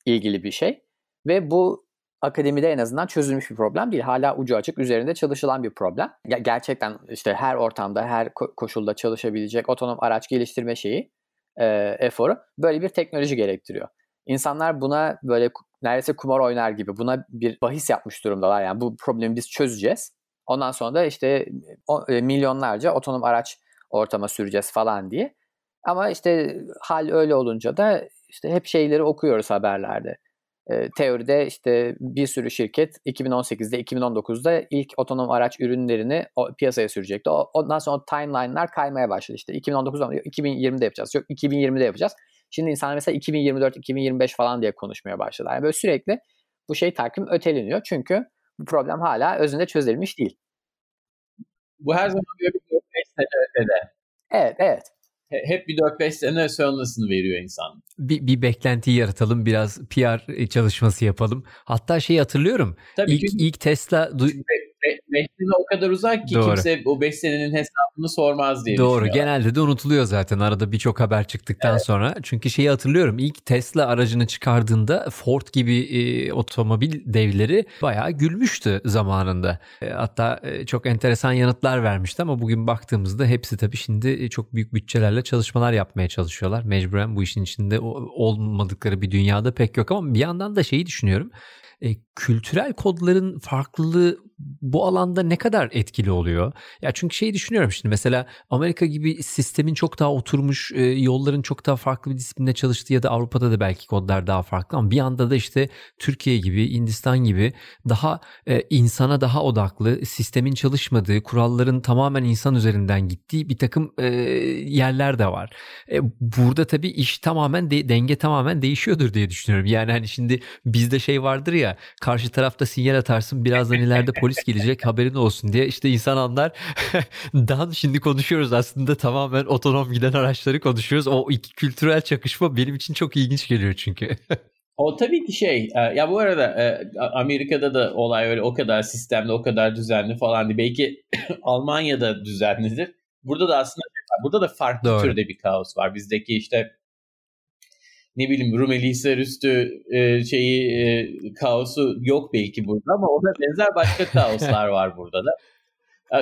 ilgili bir şey. Ve bu akademide en azından çözülmüş bir problem değil. Hala ucu açık üzerinde çalışılan bir problem. Gerçekten işte her ortamda, her ko- koşulda çalışabilecek otonom araç geliştirme şeyi, e, eforu böyle bir teknoloji gerektiriyor. İnsanlar buna böyle neredeyse kumar oynar gibi buna bir bahis yapmış durumdalar. Yani bu problemi biz çözeceğiz. Ondan sonra da işte e, milyonlarca otonom araç ortama süreceğiz falan diye. Ama işte hal öyle olunca da işte hep şeyleri okuyoruz haberlerde. E, teoride işte bir sürü şirket 2018'de 2019'da ilk otonom araç ürünlerini o, piyasaya sürecekti. O, ondan sonra timeline'lar kaymaya başladı. İşte 2019'da 2020'de yapacağız. Yok 2020'de yapacağız. Şimdi insanlar mesela 2024, 2025 falan diye konuşmaya başladılar. Yani böyle sürekli bu şey takvim öteleniyor. Çünkü bu problem hala özünde çözülmüş değil. Bu her zaman böyle bir 4-5 sene ötede. Evet, evet hep bir 4-5 sene sonrasını veriyor insan. Bir, bir beklenti yaratalım, biraz PR çalışması yapalım. Hatta şeyi hatırlıyorum. Tabii ilk, ki, ilk Tesla... 5 sene o kadar uzak ki Doğru. kimse o 5 senenin hesabını sormaz diye Doğru. Genelde de unutuluyor zaten arada birçok haber çıktıktan evet. sonra. Çünkü şeyi hatırlıyorum. ilk Tesla aracını çıkardığında Ford gibi e, otomobil devleri bayağı gülmüştü zamanında. E, hatta e, çok enteresan yanıtlar vermişti ama bugün baktığımızda hepsi tabii şimdi e, çok büyük bütçelerle çalışmalar yapmaya çalışıyorlar. Mecburen bu işin içinde olmadıkları bir dünyada pek yok ama bir yandan da şeyi düşünüyorum e, kültürel kodların farklılığı bu alanda ne kadar etkili oluyor? Ya çünkü şeyi düşünüyorum şimdi mesela Amerika gibi sistemin çok daha oturmuş, e, yolların çok daha farklı bir disiplinde çalıştığı ya da Avrupa'da da belki kodlar daha farklı ama bir anda da işte Türkiye gibi, Hindistan gibi daha e, insana daha odaklı, sistemin çalışmadığı, kuralların tamamen insan üzerinden gittiği bir takım e, yerler de var. E, burada tabii iş tamamen de, denge tamamen değişiyordur diye düşünüyorum. Yani hani şimdi bizde şey vardır ya karşı tarafta sinyal atarsın birazdan ileride polis gelecek haberin olsun diye işte insan anlar Dan şimdi konuşuyoruz aslında tamamen otonom giden araçları konuşuyoruz. O iki kültürel çakışma benim için çok ilginç geliyor çünkü. O tabii ki şey e, ya bu arada e, Amerika'da da olay öyle o kadar sistemli o kadar düzenli falan değil. Belki Almanya'da düzenlidir. Burada da aslında burada da farklı Doğru. türde bir kaos var. Bizdeki işte ne bileyim Rumeli Hisar üstü e, şeyi e, kaosu yok belki burada ama ona benzer başka kaoslar var burada da.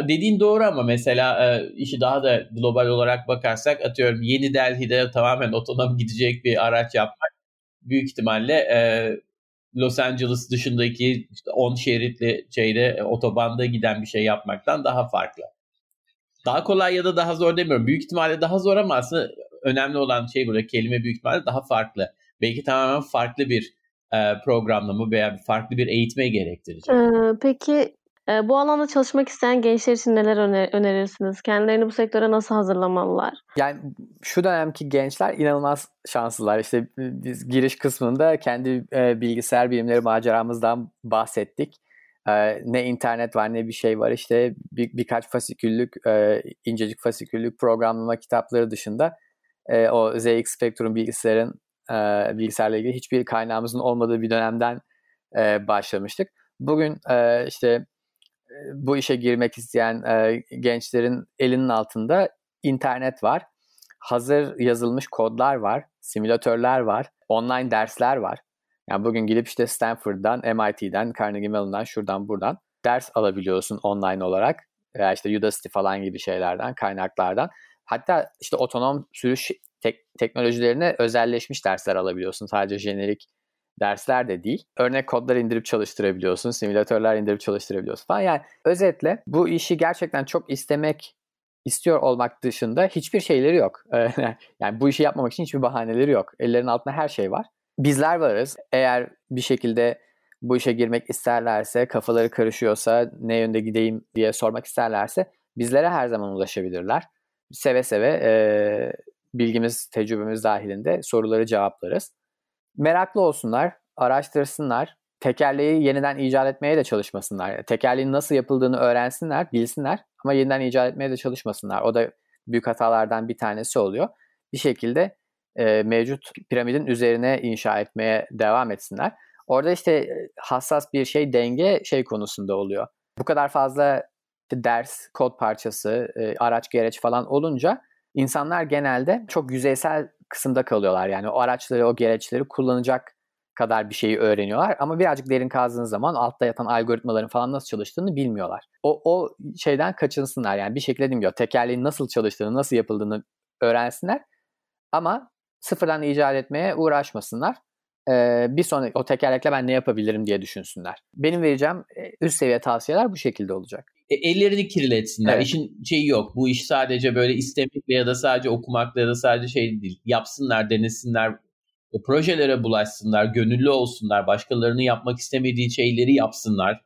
Dediğin doğru ama mesela e, işi daha da global olarak bakarsak atıyorum Yeni Delhi'de tamamen otonom gidecek bir araç yapmak büyük ihtimalle e, Los Angeles dışındaki işte 10 şeritli şeyde e, otobanda giden bir şey yapmaktan daha farklı. Daha kolay ya da daha zor demiyorum. Büyük ihtimalle daha zor ama aslında önemli olan şey burada kelime büyük ihtimalle daha farklı. Belki tamamen farklı bir e, programlama veya farklı bir eğitime gerektirecek. Ee, peki e, bu alanda çalışmak isteyen gençler için neler öner- önerirsiniz? Kendilerini bu sektöre nasıl hazırlamalılar? Yani şu dönemki gençler inanılmaz şanslılar. İşte biz giriş kısmında kendi e, bilgisayar bilimleri maceramızdan bahsettik. E, ne internet var ne bir şey var. İşte bir, birkaç fasiküllük, e, incecik fasiküllük programlama kitapları dışında e, o ZX Spectrum bilgisayarın e, bilgisayarla ilgili hiçbir kaynağımızın olmadığı bir dönemden e, başlamıştık. Bugün e, işte e, bu işe girmek isteyen e, gençlerin elinin altında internet var. Hazır yazılmış kodlar var, simülatörler var, online dersler var. Yani bugün gidip işte Stanford'dan, MIT'den, Carnegie Mellon'dan, şuradan buradan ders alabiliyorsun online olarak. Veya işte Udacity falan gibi şeylerden, kaynaklardan. Hatta işte otonom sürüş tek, teknolojilerine özelleşmiş dersler alabiliyorsun. Sadece jenerik dersler de değil. Örnek kodlar indirip çalıştırabiliyorsun, simülatörler indirip çalıştırabiliyorsun falan. Yani özetle bu işi gerçekten çok istemek istiyor olmak dışında hiçbir şeyleri yok. yani bu işi yapmamak için hiçbir bahaneleri yok. Ellerinin altında her şey var. Bizler varız. Eğer bir şekilde bu işe girmek isterlerse, kafaları karışıyorsa, ne yönde gideyim diye sormak isterlerse bizlere her zaman ulaşabilirler. Seve seve e, bilgimiz, tecrübemiz dahilinde soruları cevaplarız. Meraklı olsunlar, araştırsınlar, tekerleği yeniden icat etmeye de çalışmasınlar. Tekerleğin nasıl yapıldığını öğrensinler, bilsinler ama yeniden icat etmeye de çalışmasınlar. O da büyük hatalardan bir tanesi oluyor. Bir şekilde e, mevcut piramidin üzerine inşa etmeye devam etsinler. Orada işte hassas bir şey denge şey konusunda oluyor. Bu kadar fazla ders, kod parçası, e, araç gereç falan olunca insanlar genelde çok yüzeysel kısımda kalıyorlar. Yani o araçları, o gereçleri kullanacak kadar bir şeyi öğreniyorlar ama birazcık derin kazdığınız zaman altta yatan algoritmaların falan nasıl çalıştığını bilmiyorlar. O, o şeyden kaçınsınlar yani bir şekilde gibi tekerleğin nasıl çalıştığını, nasıl yapıldığını öğrensinler ama sıfırdan icat etmeye uğraşmasınlar. Ee, bir sonraki o tekerlekle ben ne yapabilirim diye düşünsünler. Benim vereceğim üst seviye tavsiyeler bu şekilde olacak. E, ellerini kirletsinler. Evet. İşin şeyi yok. Bu iş sadece böyle istemekle ya da sadece okumakla ya da sadece şey değil. Yapsınlar, denesinler, e, projelere bulaşsınlar, gönüllü olsunlar, başkalarının yapmak istemediği şeyleri yapsınlar.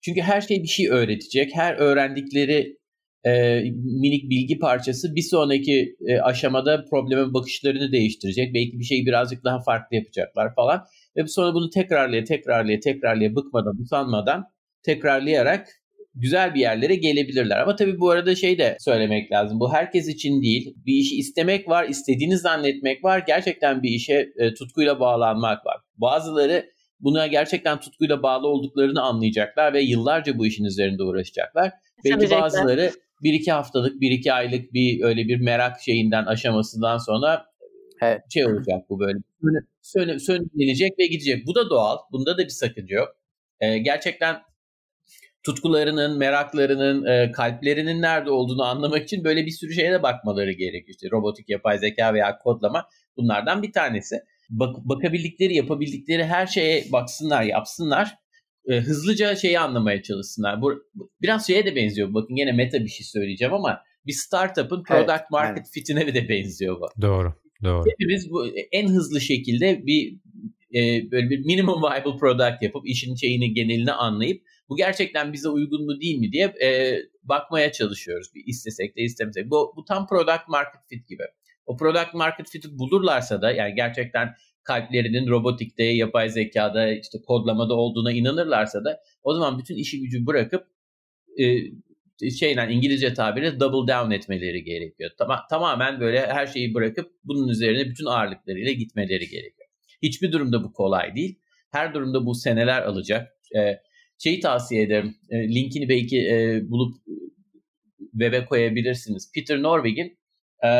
Çünkü her şey bir şey öğretecek. Her öğrendikleri e, minik bilgi parçası bir sonraki e, aşamada problemin bakışlarını değiştirecek. Belki bir şeyi birazcık daha farklı yapacaklar falan. Ve sonra bunu tekrarlaya tekrarlaya tekrarlaya bıkmadan, usanmadan tekrarlayarak güzel bir yerlere gelebilirler. Ama tabii bu arada şey de söylemek lazım. Bu herkes için değil. Bir işi istemek var, istediğini zannetmek var. Gerçekten bir işe e, tutkuyla bağlanmak var. Bazıları buna gerçekten tutkuyla bağlı olduklarını anlayacaklar ve yıllarca bu işin üzerinde uğraşacaklar. Belki bazıları bir iki haftalık, bir iki aylık bir öyle bir merak şeyinden aşamasından sonra evet. şey olacak bu böyle sön, sönlenecek ve gidecek. Bu da doğal. Bunda da bir sakınca yok. Ee, gerçekten tutkularının, meraklarının, e, kalplerinin nerede olduğunu anlamak için böyle bir sürü şeye de bakmaları gerekiyor. İşte robotik, yapay zeka veya kodlama bunlardan bir tanesi. Bak, bakabildikleri, yapabildikleri her şeye baksınlar, yapsınlar. E, hızlıca şeyi anlamaya çalışsınlar. Bu, biraz şeye de benziyor. Bakın yine meta bir şey söyleyeceğim ama bir startup'ın product evet, market evet. fitine de benziyor bu. Doğru. Doğru. Hepimiz bu en hızlı şekilde bir e, böyle bir minimum viable product yapıp işin şeyini genelini anlayıp bu gerçekten bize uygun mu değil mi diye e, bakmaya çalışıyoruz. Bir istesek de istemesek. Bu, bu tam product market fit gibi. O product market fit'i bulurlarsa da yani gerçekten kalplerinin robotikte, yapay zekada, işte kodlamada olduğuna inanırlarsa da o zaman bütün işi gücü bırakıp e, şeyden İngilizce tabiriyle double down etmeleri gerekiyor. Tam, tamamen böyle her şeyi bırakıp bunun üzerine bütün ağırlıklarıyla gitmeleri gerekiyor. Hiçbir durumda bu kolay değil. Her durumda bu seneler alacak. E, şeyi tavsiye ederim. E, linkini belki e, bulup web'e koyabilirsiniz. Peter Norvig'in e,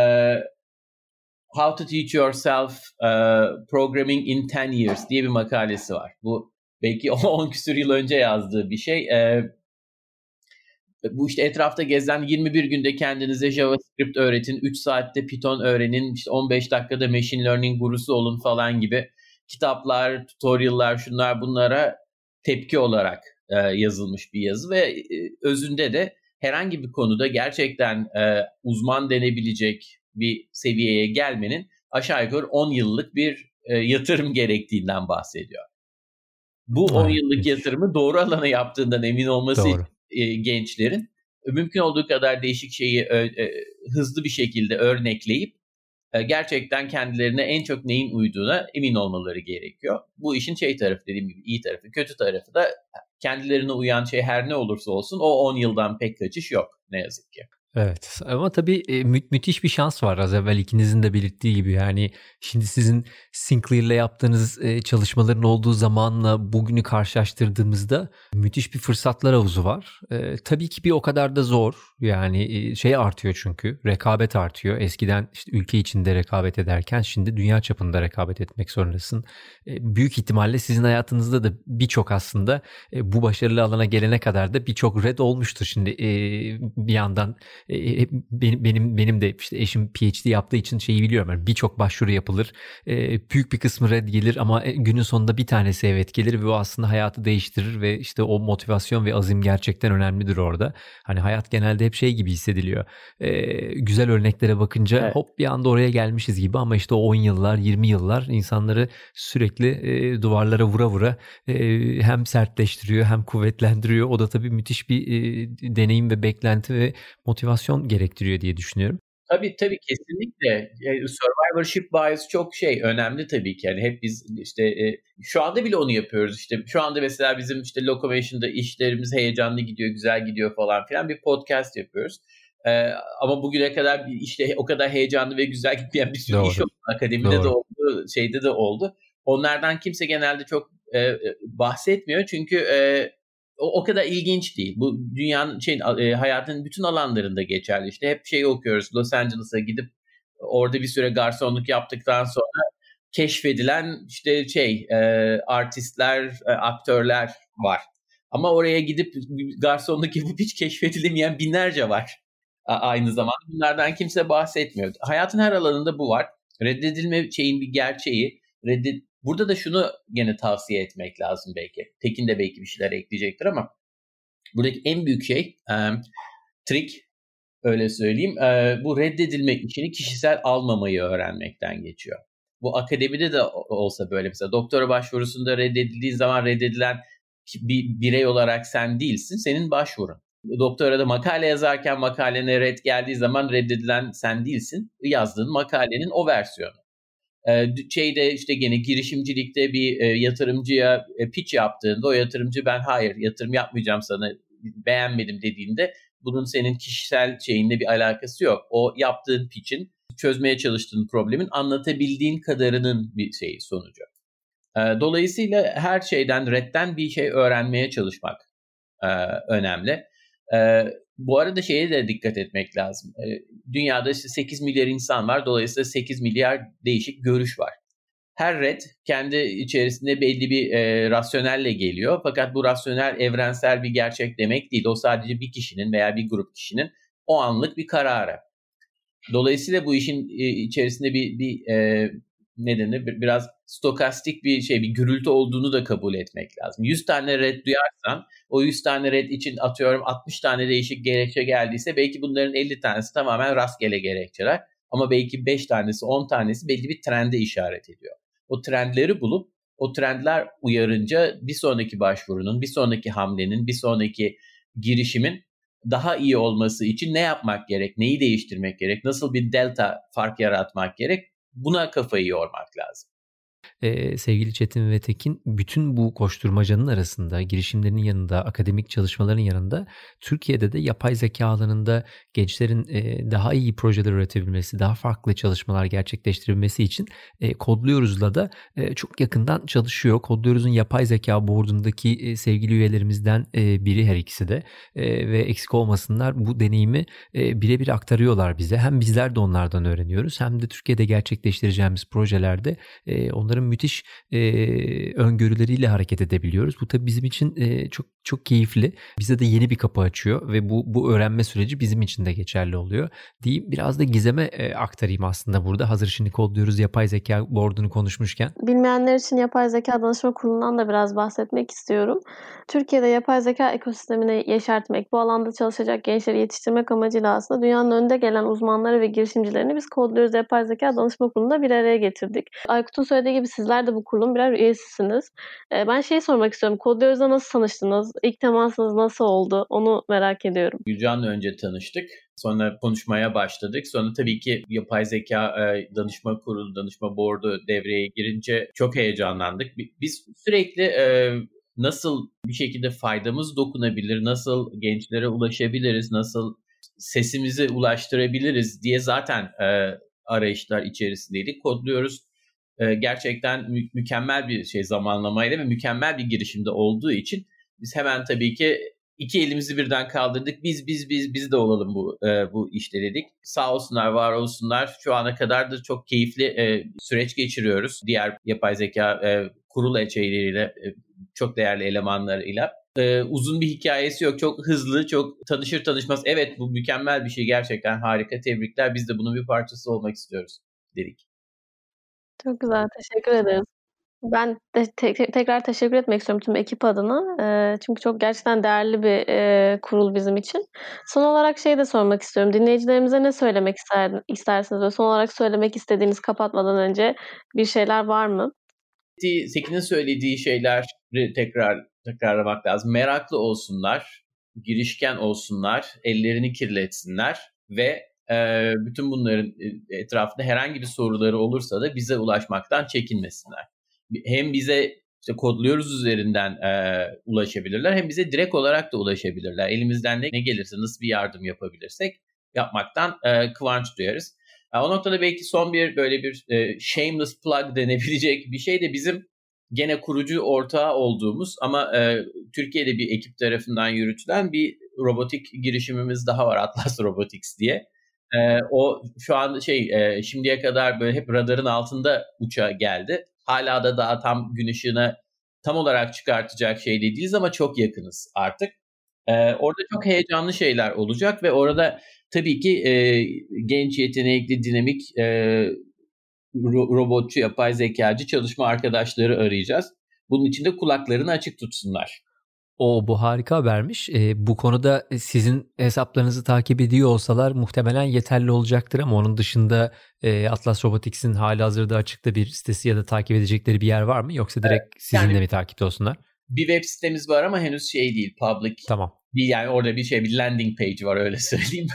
How to Teach Yourself uh, Programming in 10 Years diye bir makalesi var. Bu belki 10 küsur yıl önce yazdığı bir şey. E, bu işte etrafta gezen 21 günde kendinize JavaScript öğretin, 3 saatte Python öğrenin, işte 15 dakikada machine learning gurusu olun falan gibi kitaplar, tutorial'lar, şunlar bunlara tepki olarak e, yazılmış bir yazı ve e, özünde de herhangi bir konuda gerçekten e, uzman denebilecek bir seviyeye gelmenin aşağı yukarı 10 yıllık bir e, yatırım gerektiğinden bahsediyor. Bu 10 yıllık yatırımı doğru alana yaptığından emin olması doğru. E, gençlerin mümkün olduğu kadar değişik şeyi e, e, hızlı bir şekilde örnekleyip e, gerçekten kendilerine en çok neyin uyduğuna emin olmaları gerekiyor. Bu işin şey tarafı dediğim gibi iyi tarafı. Kötü tarafı da kendilerine uyan şey her ne olursa olsun o 10 yıldan pek kaçış yok ne yazık ki. Evet ama tabii e, mü- müthiş bir şans var az evvel ikinizin de belirttiği gibi yani şimdi sizin Sinclair'le yaptığınız e, çalışmaların olduğu zamanla bugünü karşılaştırdığımızda müthiş bir fırsatlar havuzu var. E, tabii ki bir o kadar da zor yani e, şey artıyor çünkü rekabet artıyor. Eskiden işte ülke içinde rekabet ederken şimdi dünya çapında rekabet etmek zorundasın. E, büyük ihtimalle sizin hayatınızda da birçok aslında e, bu başarılı alana gelene kadar da birçok red olmuştur şimdi bir yandan e, benim benim benim de işte eşim PhD yaptığı için şeyi biliyorum. Yani birçok başvuru yapılır. E, büyük bir kısmı red gelir ama e, günün sonunda bir tanesi evet gelir ve o aslında hayatı değiştirir ve işte o motivasyon ve azim gerçekten önemlidir orada. Hani hayat genelde hep şey gibi hissediliyor. E, güzel örneklere bakınca evet. hop bir anda oraya gelmişiz gibi ama işte o 10 yıllar, 20 yıllar insanları sürekli e, duvarlara vura vura e, hem sertleştiriyor hem kuvvetlendiriyor. O da tabii müthiş bir e, deneyim ve beklenti ve motivasyon gerektiriyor diye düşünüyorum. Tabii tabii kesinlikle. Survivorship bias çok şey önemli tabii ki. Yani hep biz işte e, şu anda bile onu yapıyoruz. İşte şu anda mesela bizim işte Locomotion'da işlerimiz heyecanlı gidiyor, güzel gidiyor falan filan bir podcast yapıyoruz. Ee, ama bugüne kadar işte o kadar heyecanlı ve güzel gitmeyen bir sürü Doğru. iş oldu. Akademide Doğru. de oldu, şeyde de oldu. Onlardan kimse genelde çok e, e bahsetmiyor. Çünkü e, o, o kadar ilginç değil. Bu dünyanın şey e, hayatın bütün alanlarında geçerli. İşte hep şey okuyoruz. Los Angeles'a gidip orada bir süre garsonluk yaptıktan sonra keşfedilen işte şey e, artistler, e, aktörler var. Ama oraya gidip garsonluk yapıp hiç keşfedilemeyen binlerce var aynı zamanda. Bunlardan kimse bahsetmiyor. Hayatın her alanında bu var. Reddedilme şeyin bir gerçeği. Reddet, Burada da şunu gene tavsiye etmek lazım belki. Tekin de belki bir şeyler ekleyecektir ama buradaki en büyük şey e, trik öyle söyleyeyim. E, bu reddedilmek işini kişisel almamayı öğrenmekten geçiyor. Bu akademide de olsa böyle mesela doktora başvurusunda reddedildiği zaman reddedilen bir birey olarak sen değilsin. Senin başvurun. Doktora da makale yazarken makalene red geldiği zaman reddedilen sen değilsin. Yazdığın makalenin o versiyonu. Şeyde işte gene girişimcilikte bir yatırımcıya pitch yaptığında o yatırımcı ben hayır yatırım yapmayacağım sana beğenmedim dediğinde bunun senin kişisel şeyinle bir alakası yok. O yaptığın pitch'in çözmeye çalıştığın problemin anlatabildiğin kadarının bir şeyi sonucu. Dolayısıyla her şeyden redden bir şey öğrenmeye çalışmak önemli. Ee, bu arada şeye de dikkat etmek lazım. E, dünyada işte 8 milyar insan var. Dolayısıyla 8 milyar değişik görüş var. Her red kendi içerisinde belli bir e, rasyonelle geliyor. Fakat bu rasyonel evrensel bir gerçek demek değil. O sadece bir kişinin veya bir grup kişinin o anlık bir kararı. Dolayısıyla bu işin e, içerisinde bir, bir e, ne denir biraz stokastik bir şey bir gürültü olduğunu da kabul etmek lazım. 100 tane red duyarsan o 100 tane red için atıyorum 60 tane değişik gerekçe geldiyse belki bunların 50 tanesi tamamen rastgele gerekçeler ama belki 5 tanesi 10 tanesi belli bir trende işaret ediyor. O trendleri bulup o trendler uyarınca bir sonraki başvurunun, bir sonraki hamlenin, bir sonraki girişimin daha iyi olması için ne yapmak gerek, neyi değiştirmek gerek, nasıl bir delta fark yaratmak gerek buna kafayı yormak lazım e, sevgili Çetin ve Tekin bütün bu koşturmacanın arasında girişimlerin yanında akademik çalışmaların yanında Türkiye'de de yapay zeka alanında gençlerin e, daha iyi projeler üretebilmesi, daha farklı çalışmalar gerçekleştirebilmesi için e, Kodluyoruz'la da e, çok yakından çalışıyor. Kodluyoruz'un yapay zeka boardundaki e, sevgili üyelerimizden e, biri her ikisi de e, ve eksik olmasınlar bu deneyimi e, birebir aktarıyorlar bize. Hem bizler de onlardan öğreniyoruz hem de Türkiye'de gerçekleştireceğimiz projelerde e, onların müthiş e, öngörüleriyle hareket edebiliyoruz. Bu tabii bizim için e, çok çok keyifli. Bize de yeni bir kapı açıyor ve bu bu öğrenme süreci bizim için de geçerli oluyor. Diyeyim biraz da Gizem'e e, aktarayım aslında burada. Hazır şimdi kodluyoruz yapay zeka board'unu konuşmuşken. Bilmeyenler için yapay zeka danışma kurulundan da biraz bahsetmek istiyorum. Türkiye'de yapay zeka ekosistemini yeşertmek, bu alanda çalışacak gençleri yetiştirmek amacıyla aslında dünyanın önde gelen uzmanları ve girişimcilerini biz kodluyoruz yapay zeka danışma kurulunda bir araya getirdik. Aykut'un söylediği gibi sizler de bu kurulun birer üyesisiniz. E, ben şeyi sormak istiyorum. Kodluyoruz'a nasıl tanıştınız? İlk temasınız nasıl oldu? Onu merak ediyorum. Gülcan'la önce tanıştık. Sonra konuşmaya başladık. Sonra tabii ki yapay zeka e, danışma kurulu, danışma board'u devreye girince çok heyecanlandık. Biz sürekli e, nasıl bir şekilde faydamız dokunabilir, nasıl gençlere ulaşabiliriz, nasıl sesimizi ulaştırabiliriz diye zaten e, arayışlar içerisindeydik. Kodluyoruz gerçekten mü- mükemmel bir şey zamanlamayla ve mükemmel bir girişimde olduğu için biz hemen tabii ki iki elimizi birden kaldırdık. Biz biz biz biz de olalım bu e, bu işte dedik. Sağ olsunlar, var olsunlar. Şu ana kadar da çok keyifli e, süreç geçiriyoruz. Diğer yapay zeka e, kurul şeyleriyle e, çok değerli elemanlarıyla. Ee, uzun bir hikayesi yok. Çok hızlı, çok tanışır tanışmaz. Evet bu mükemmel bir şey. Gerçekten harika. Tebrikler. Biz de bunun bir parçası olmak istiyoruz dedik. Çok güzel. Teşekkür ederiz. Ben de te- tekrar teşekkür etmek istiyorum tüm ekip adına. E, çünkü çok gerçekten değerli bir e, kurul bizim için. Son olarak şey de sormak istiyorum. Dinleyicilerimize ne söylemek ister, istersiniz? Ve son olarak söylemek istediğiniz kapatmadan önce bir şeyler var mı? Sekin'in söylediği şeyleri tekrar tekrarlamak lazım. Meraklı olsunlar, girişken olsunlar, ellerini kirletsinler ve e, bütün bunların e, etrafında herhangi bir soruları olursa da bize ulaşmaktan çekinmesinler hem bize işte kodluyoruz üzerinden e, ulaşabilirler hem bize direkt olarak da ulaşabilirler. Elimizden ne, gelirse nasıl bir yardım yapabilirsek yapmaktan e, kıvanç duyarız. E, o noktada belki son bir böyle bir e, shameless plug denebilecek bir şey de bizim gene kurucu ortağı olduğumuz ama e, Türkiye'de bir ekip tarafından yürütülen bir robotik girişimimiz daha var Atlas Robotics diye. E, o şu an şey e, şimdiye kadar böyle hep radarın altında uça geldi hala da daha tam gün ışığına tam olarak çıkartacak şey değiliz ama çok yakınız artık. Ee, orada çok heyecanlı şeyler olacak ve orada tabii ki e, genç, yetenekli, dinamik e, ro- robotçu, yapay zekacı çalışma arkadaşları arayacağız. Bunun için de kulaklarını açık tutsunlar. O bu harika habermiş. E, bu konuda sizin hesaplarınızı takip ediyor olsalar muhtemelen yeterli olacaktır ama onun dışında e, Atlas Robotics'in hali hazırda açıkta bir sitesi ya da takip edecekleri bir yer var mı? Yoksa direkt evet, sizinle yani, mi takipte olsunlar? Bir web sitemiz var ama henüz şey değil, public. Tamam. Değil yani orada bir şey bir landing page var öyle söyleyeyim.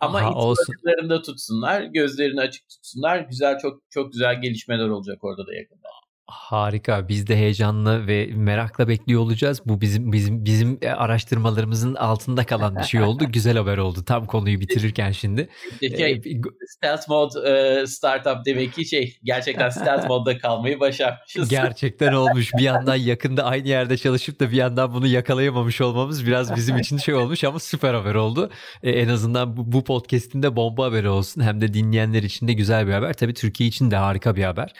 ama itibarlarında tutsunlar, gözlerini açık tutsunlar. Güzel çok çok güzel gelişmeler olacak orada da yakında. Harika. Biz de heyecanlı ve merakla bekliyor olacağız. Bu bizim bizim bizim e, araştırmalarımızın altında kalan bir şey oldu. Güzel haber oldu. Tam konuyu bitirirken şimdi. Şey, stealth mode e, startup demek ki şey gerçekten stealth mode'da kalmayı başarmışız. Gerçekten olmuş. Bir yandan yakında aynı yerde çalışıp da bir yandan bunu yakalayamamış olmamız biraz bizim için şey olmuş ama süper haber oldu. En azından bu, bu podcast'in de bomba haberi olsun. Hem de dinleyenler için de güzel bir haber. Tabii Türkiye için de harika bir haber.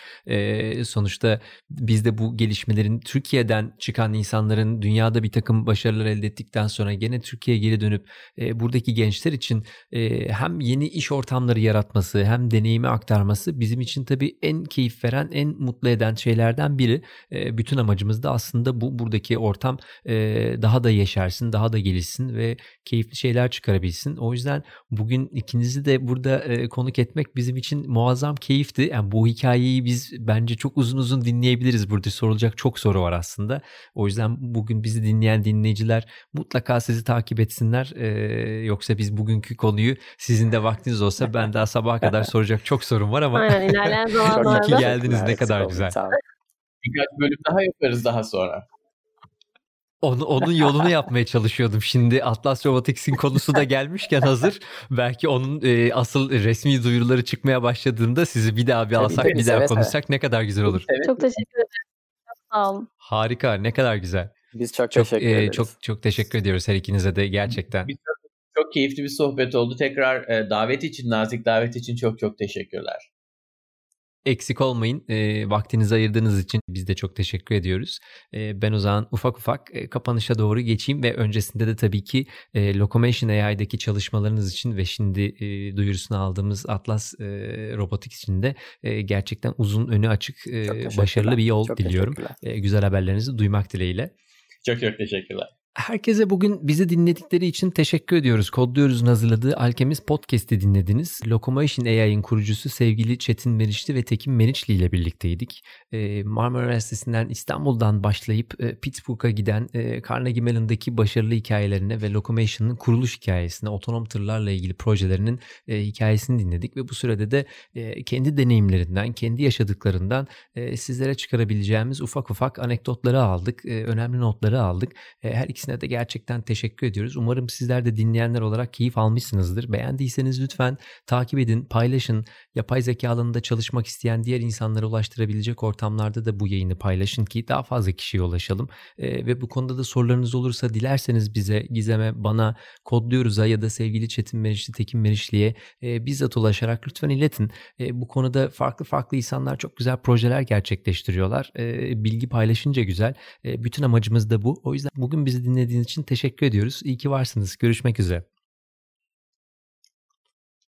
Sonuçta biz de bu gelişmelerin Türkiye'den çıkan insanların dünyada bir takım başarılar elde ettikten sonra gene Türkiye'ye geri dönüp e, buradaki gençler için e, hem yeni iş ortamları yaratması hem deneyimi aktarması bizim için tabii en keyif veren, en mutlu eden şeylerden biri. E, bütün amacımız da aslında bu buradaki ortam e, daha da yeşersin, daha da gelişsin ve keyifli şeyler çıkarabilsin. O yüzden bugün ikinizi de burada e, konuk etmek bizim için muazzam keyifti. Yani bu hikayeyi biz bence çok uzun uzun dinleyebiliriz. Burada sorulacak çok soru var aslında. O yüzden bugün bizi dinleyen dinleyiciler mutlaka sizi takip etsinler. Ee, yoksa biz bugünkü konuyu sizin de vaktiniz olsa ben daha sabaha kadar soracak çok sorun var ama Aynen ilerleyen zamanlarda. Geldiniz ne kadar güzel. Birkaç bölüm daha yaparız daha sonra. Onu, onun yolunu yapmaya çalışıyordum. Şimdi Atlas Robotics'in konusu da gelmişken hazır. Belki onun e, asıl resmi duyuruları çıkmaya başladığında sizi bir daha bir alsak bir daha konuşsak ne kadar güzel olur. Çok teşekkür ederim. Sağ olun. Harika ne kadar güzel. Biz çok, çok teşekkür e, ederiz. Çok çok teşekkür ediyoruz her ikinize de gerçekten. Biz çok, çok keyifli bir sohbet oldu. Tekrar e, davet için, nazik davet için çok çok teşekkürler. Eksik olmayın. E, vaktinizi ayırdığınız için biz de çok teşekkür ediyoruz. E, ben o zaman ufak ufak e, kapanışa doğru geçeyim ve öncesinde de tabii ki e, Locomotion AI'daki çalışmalarınız için ve şimdi e, duyurusunu aldığımız Atlas e, Robotics için de e, gerçekten uzun önü açık e, başarılı bir yol çok diliyorum. E, güzel haberlerinizi duymak dileğiyle. Çok çok teşekkürler. Herkese bugün bizi dinledikleri için teşekkür ediyoruz. Kodluyoruz'un hazırladığı Alchemist Podcast'i dinlediniz. Locomotion AI'ın kurucusu sevgili Çetin Meriçli ve Tekin Meriçli ile birlikteydik. Ee, Marmara Üniversitesi'nden İstanbul'dan başlayıp e, Pittsburgh'a giden e, Carnegie Mellon'daki başarılı hikayelerine ve Locomotion'ın kuruluş hikayesine, otonom tırlarla ilgili projelerinin e, hikayesini dinledik ve bu sürede de kendi deneyimlerinden, kendi yaşadıklarından sizlere çıkarabileceğimiz ufak ufak anekdotları aldık, önemli notları aldık. Her ikisine ikisine de gerçekten teşekkür ediyoruz. Umarım sizler de dinleyenler olarak keyif almışsınızdır. Beğendiyseniz lütfen takip edin, paylaşın. Yapay zeka alanında çalışmak isteyen diğer insanlara ulaştırabilecek ortamlarda da bu yayını paylaşın ki daha fazla kişiye ulaşalım. E, ve bu konuda da sorularınız olursa dilerseniz bize, Gizem'e, bana, kodluyoruz'a ya da sevgili Çetin Meriçli, Tekin Meriçli'ye e, bizzat ulaşarak lütfen iletin. E, bu konuda farklı farklı insanlar çok güzel projeler gerçekleştiriyorlar. E, bilgi paylaşınca güzel. E, bütün amacımız da bu. O yüzden bugün bizi dinlediğiniz için teşekkür ediyoruz. İyi ki varsınız. Görüşmek üzere.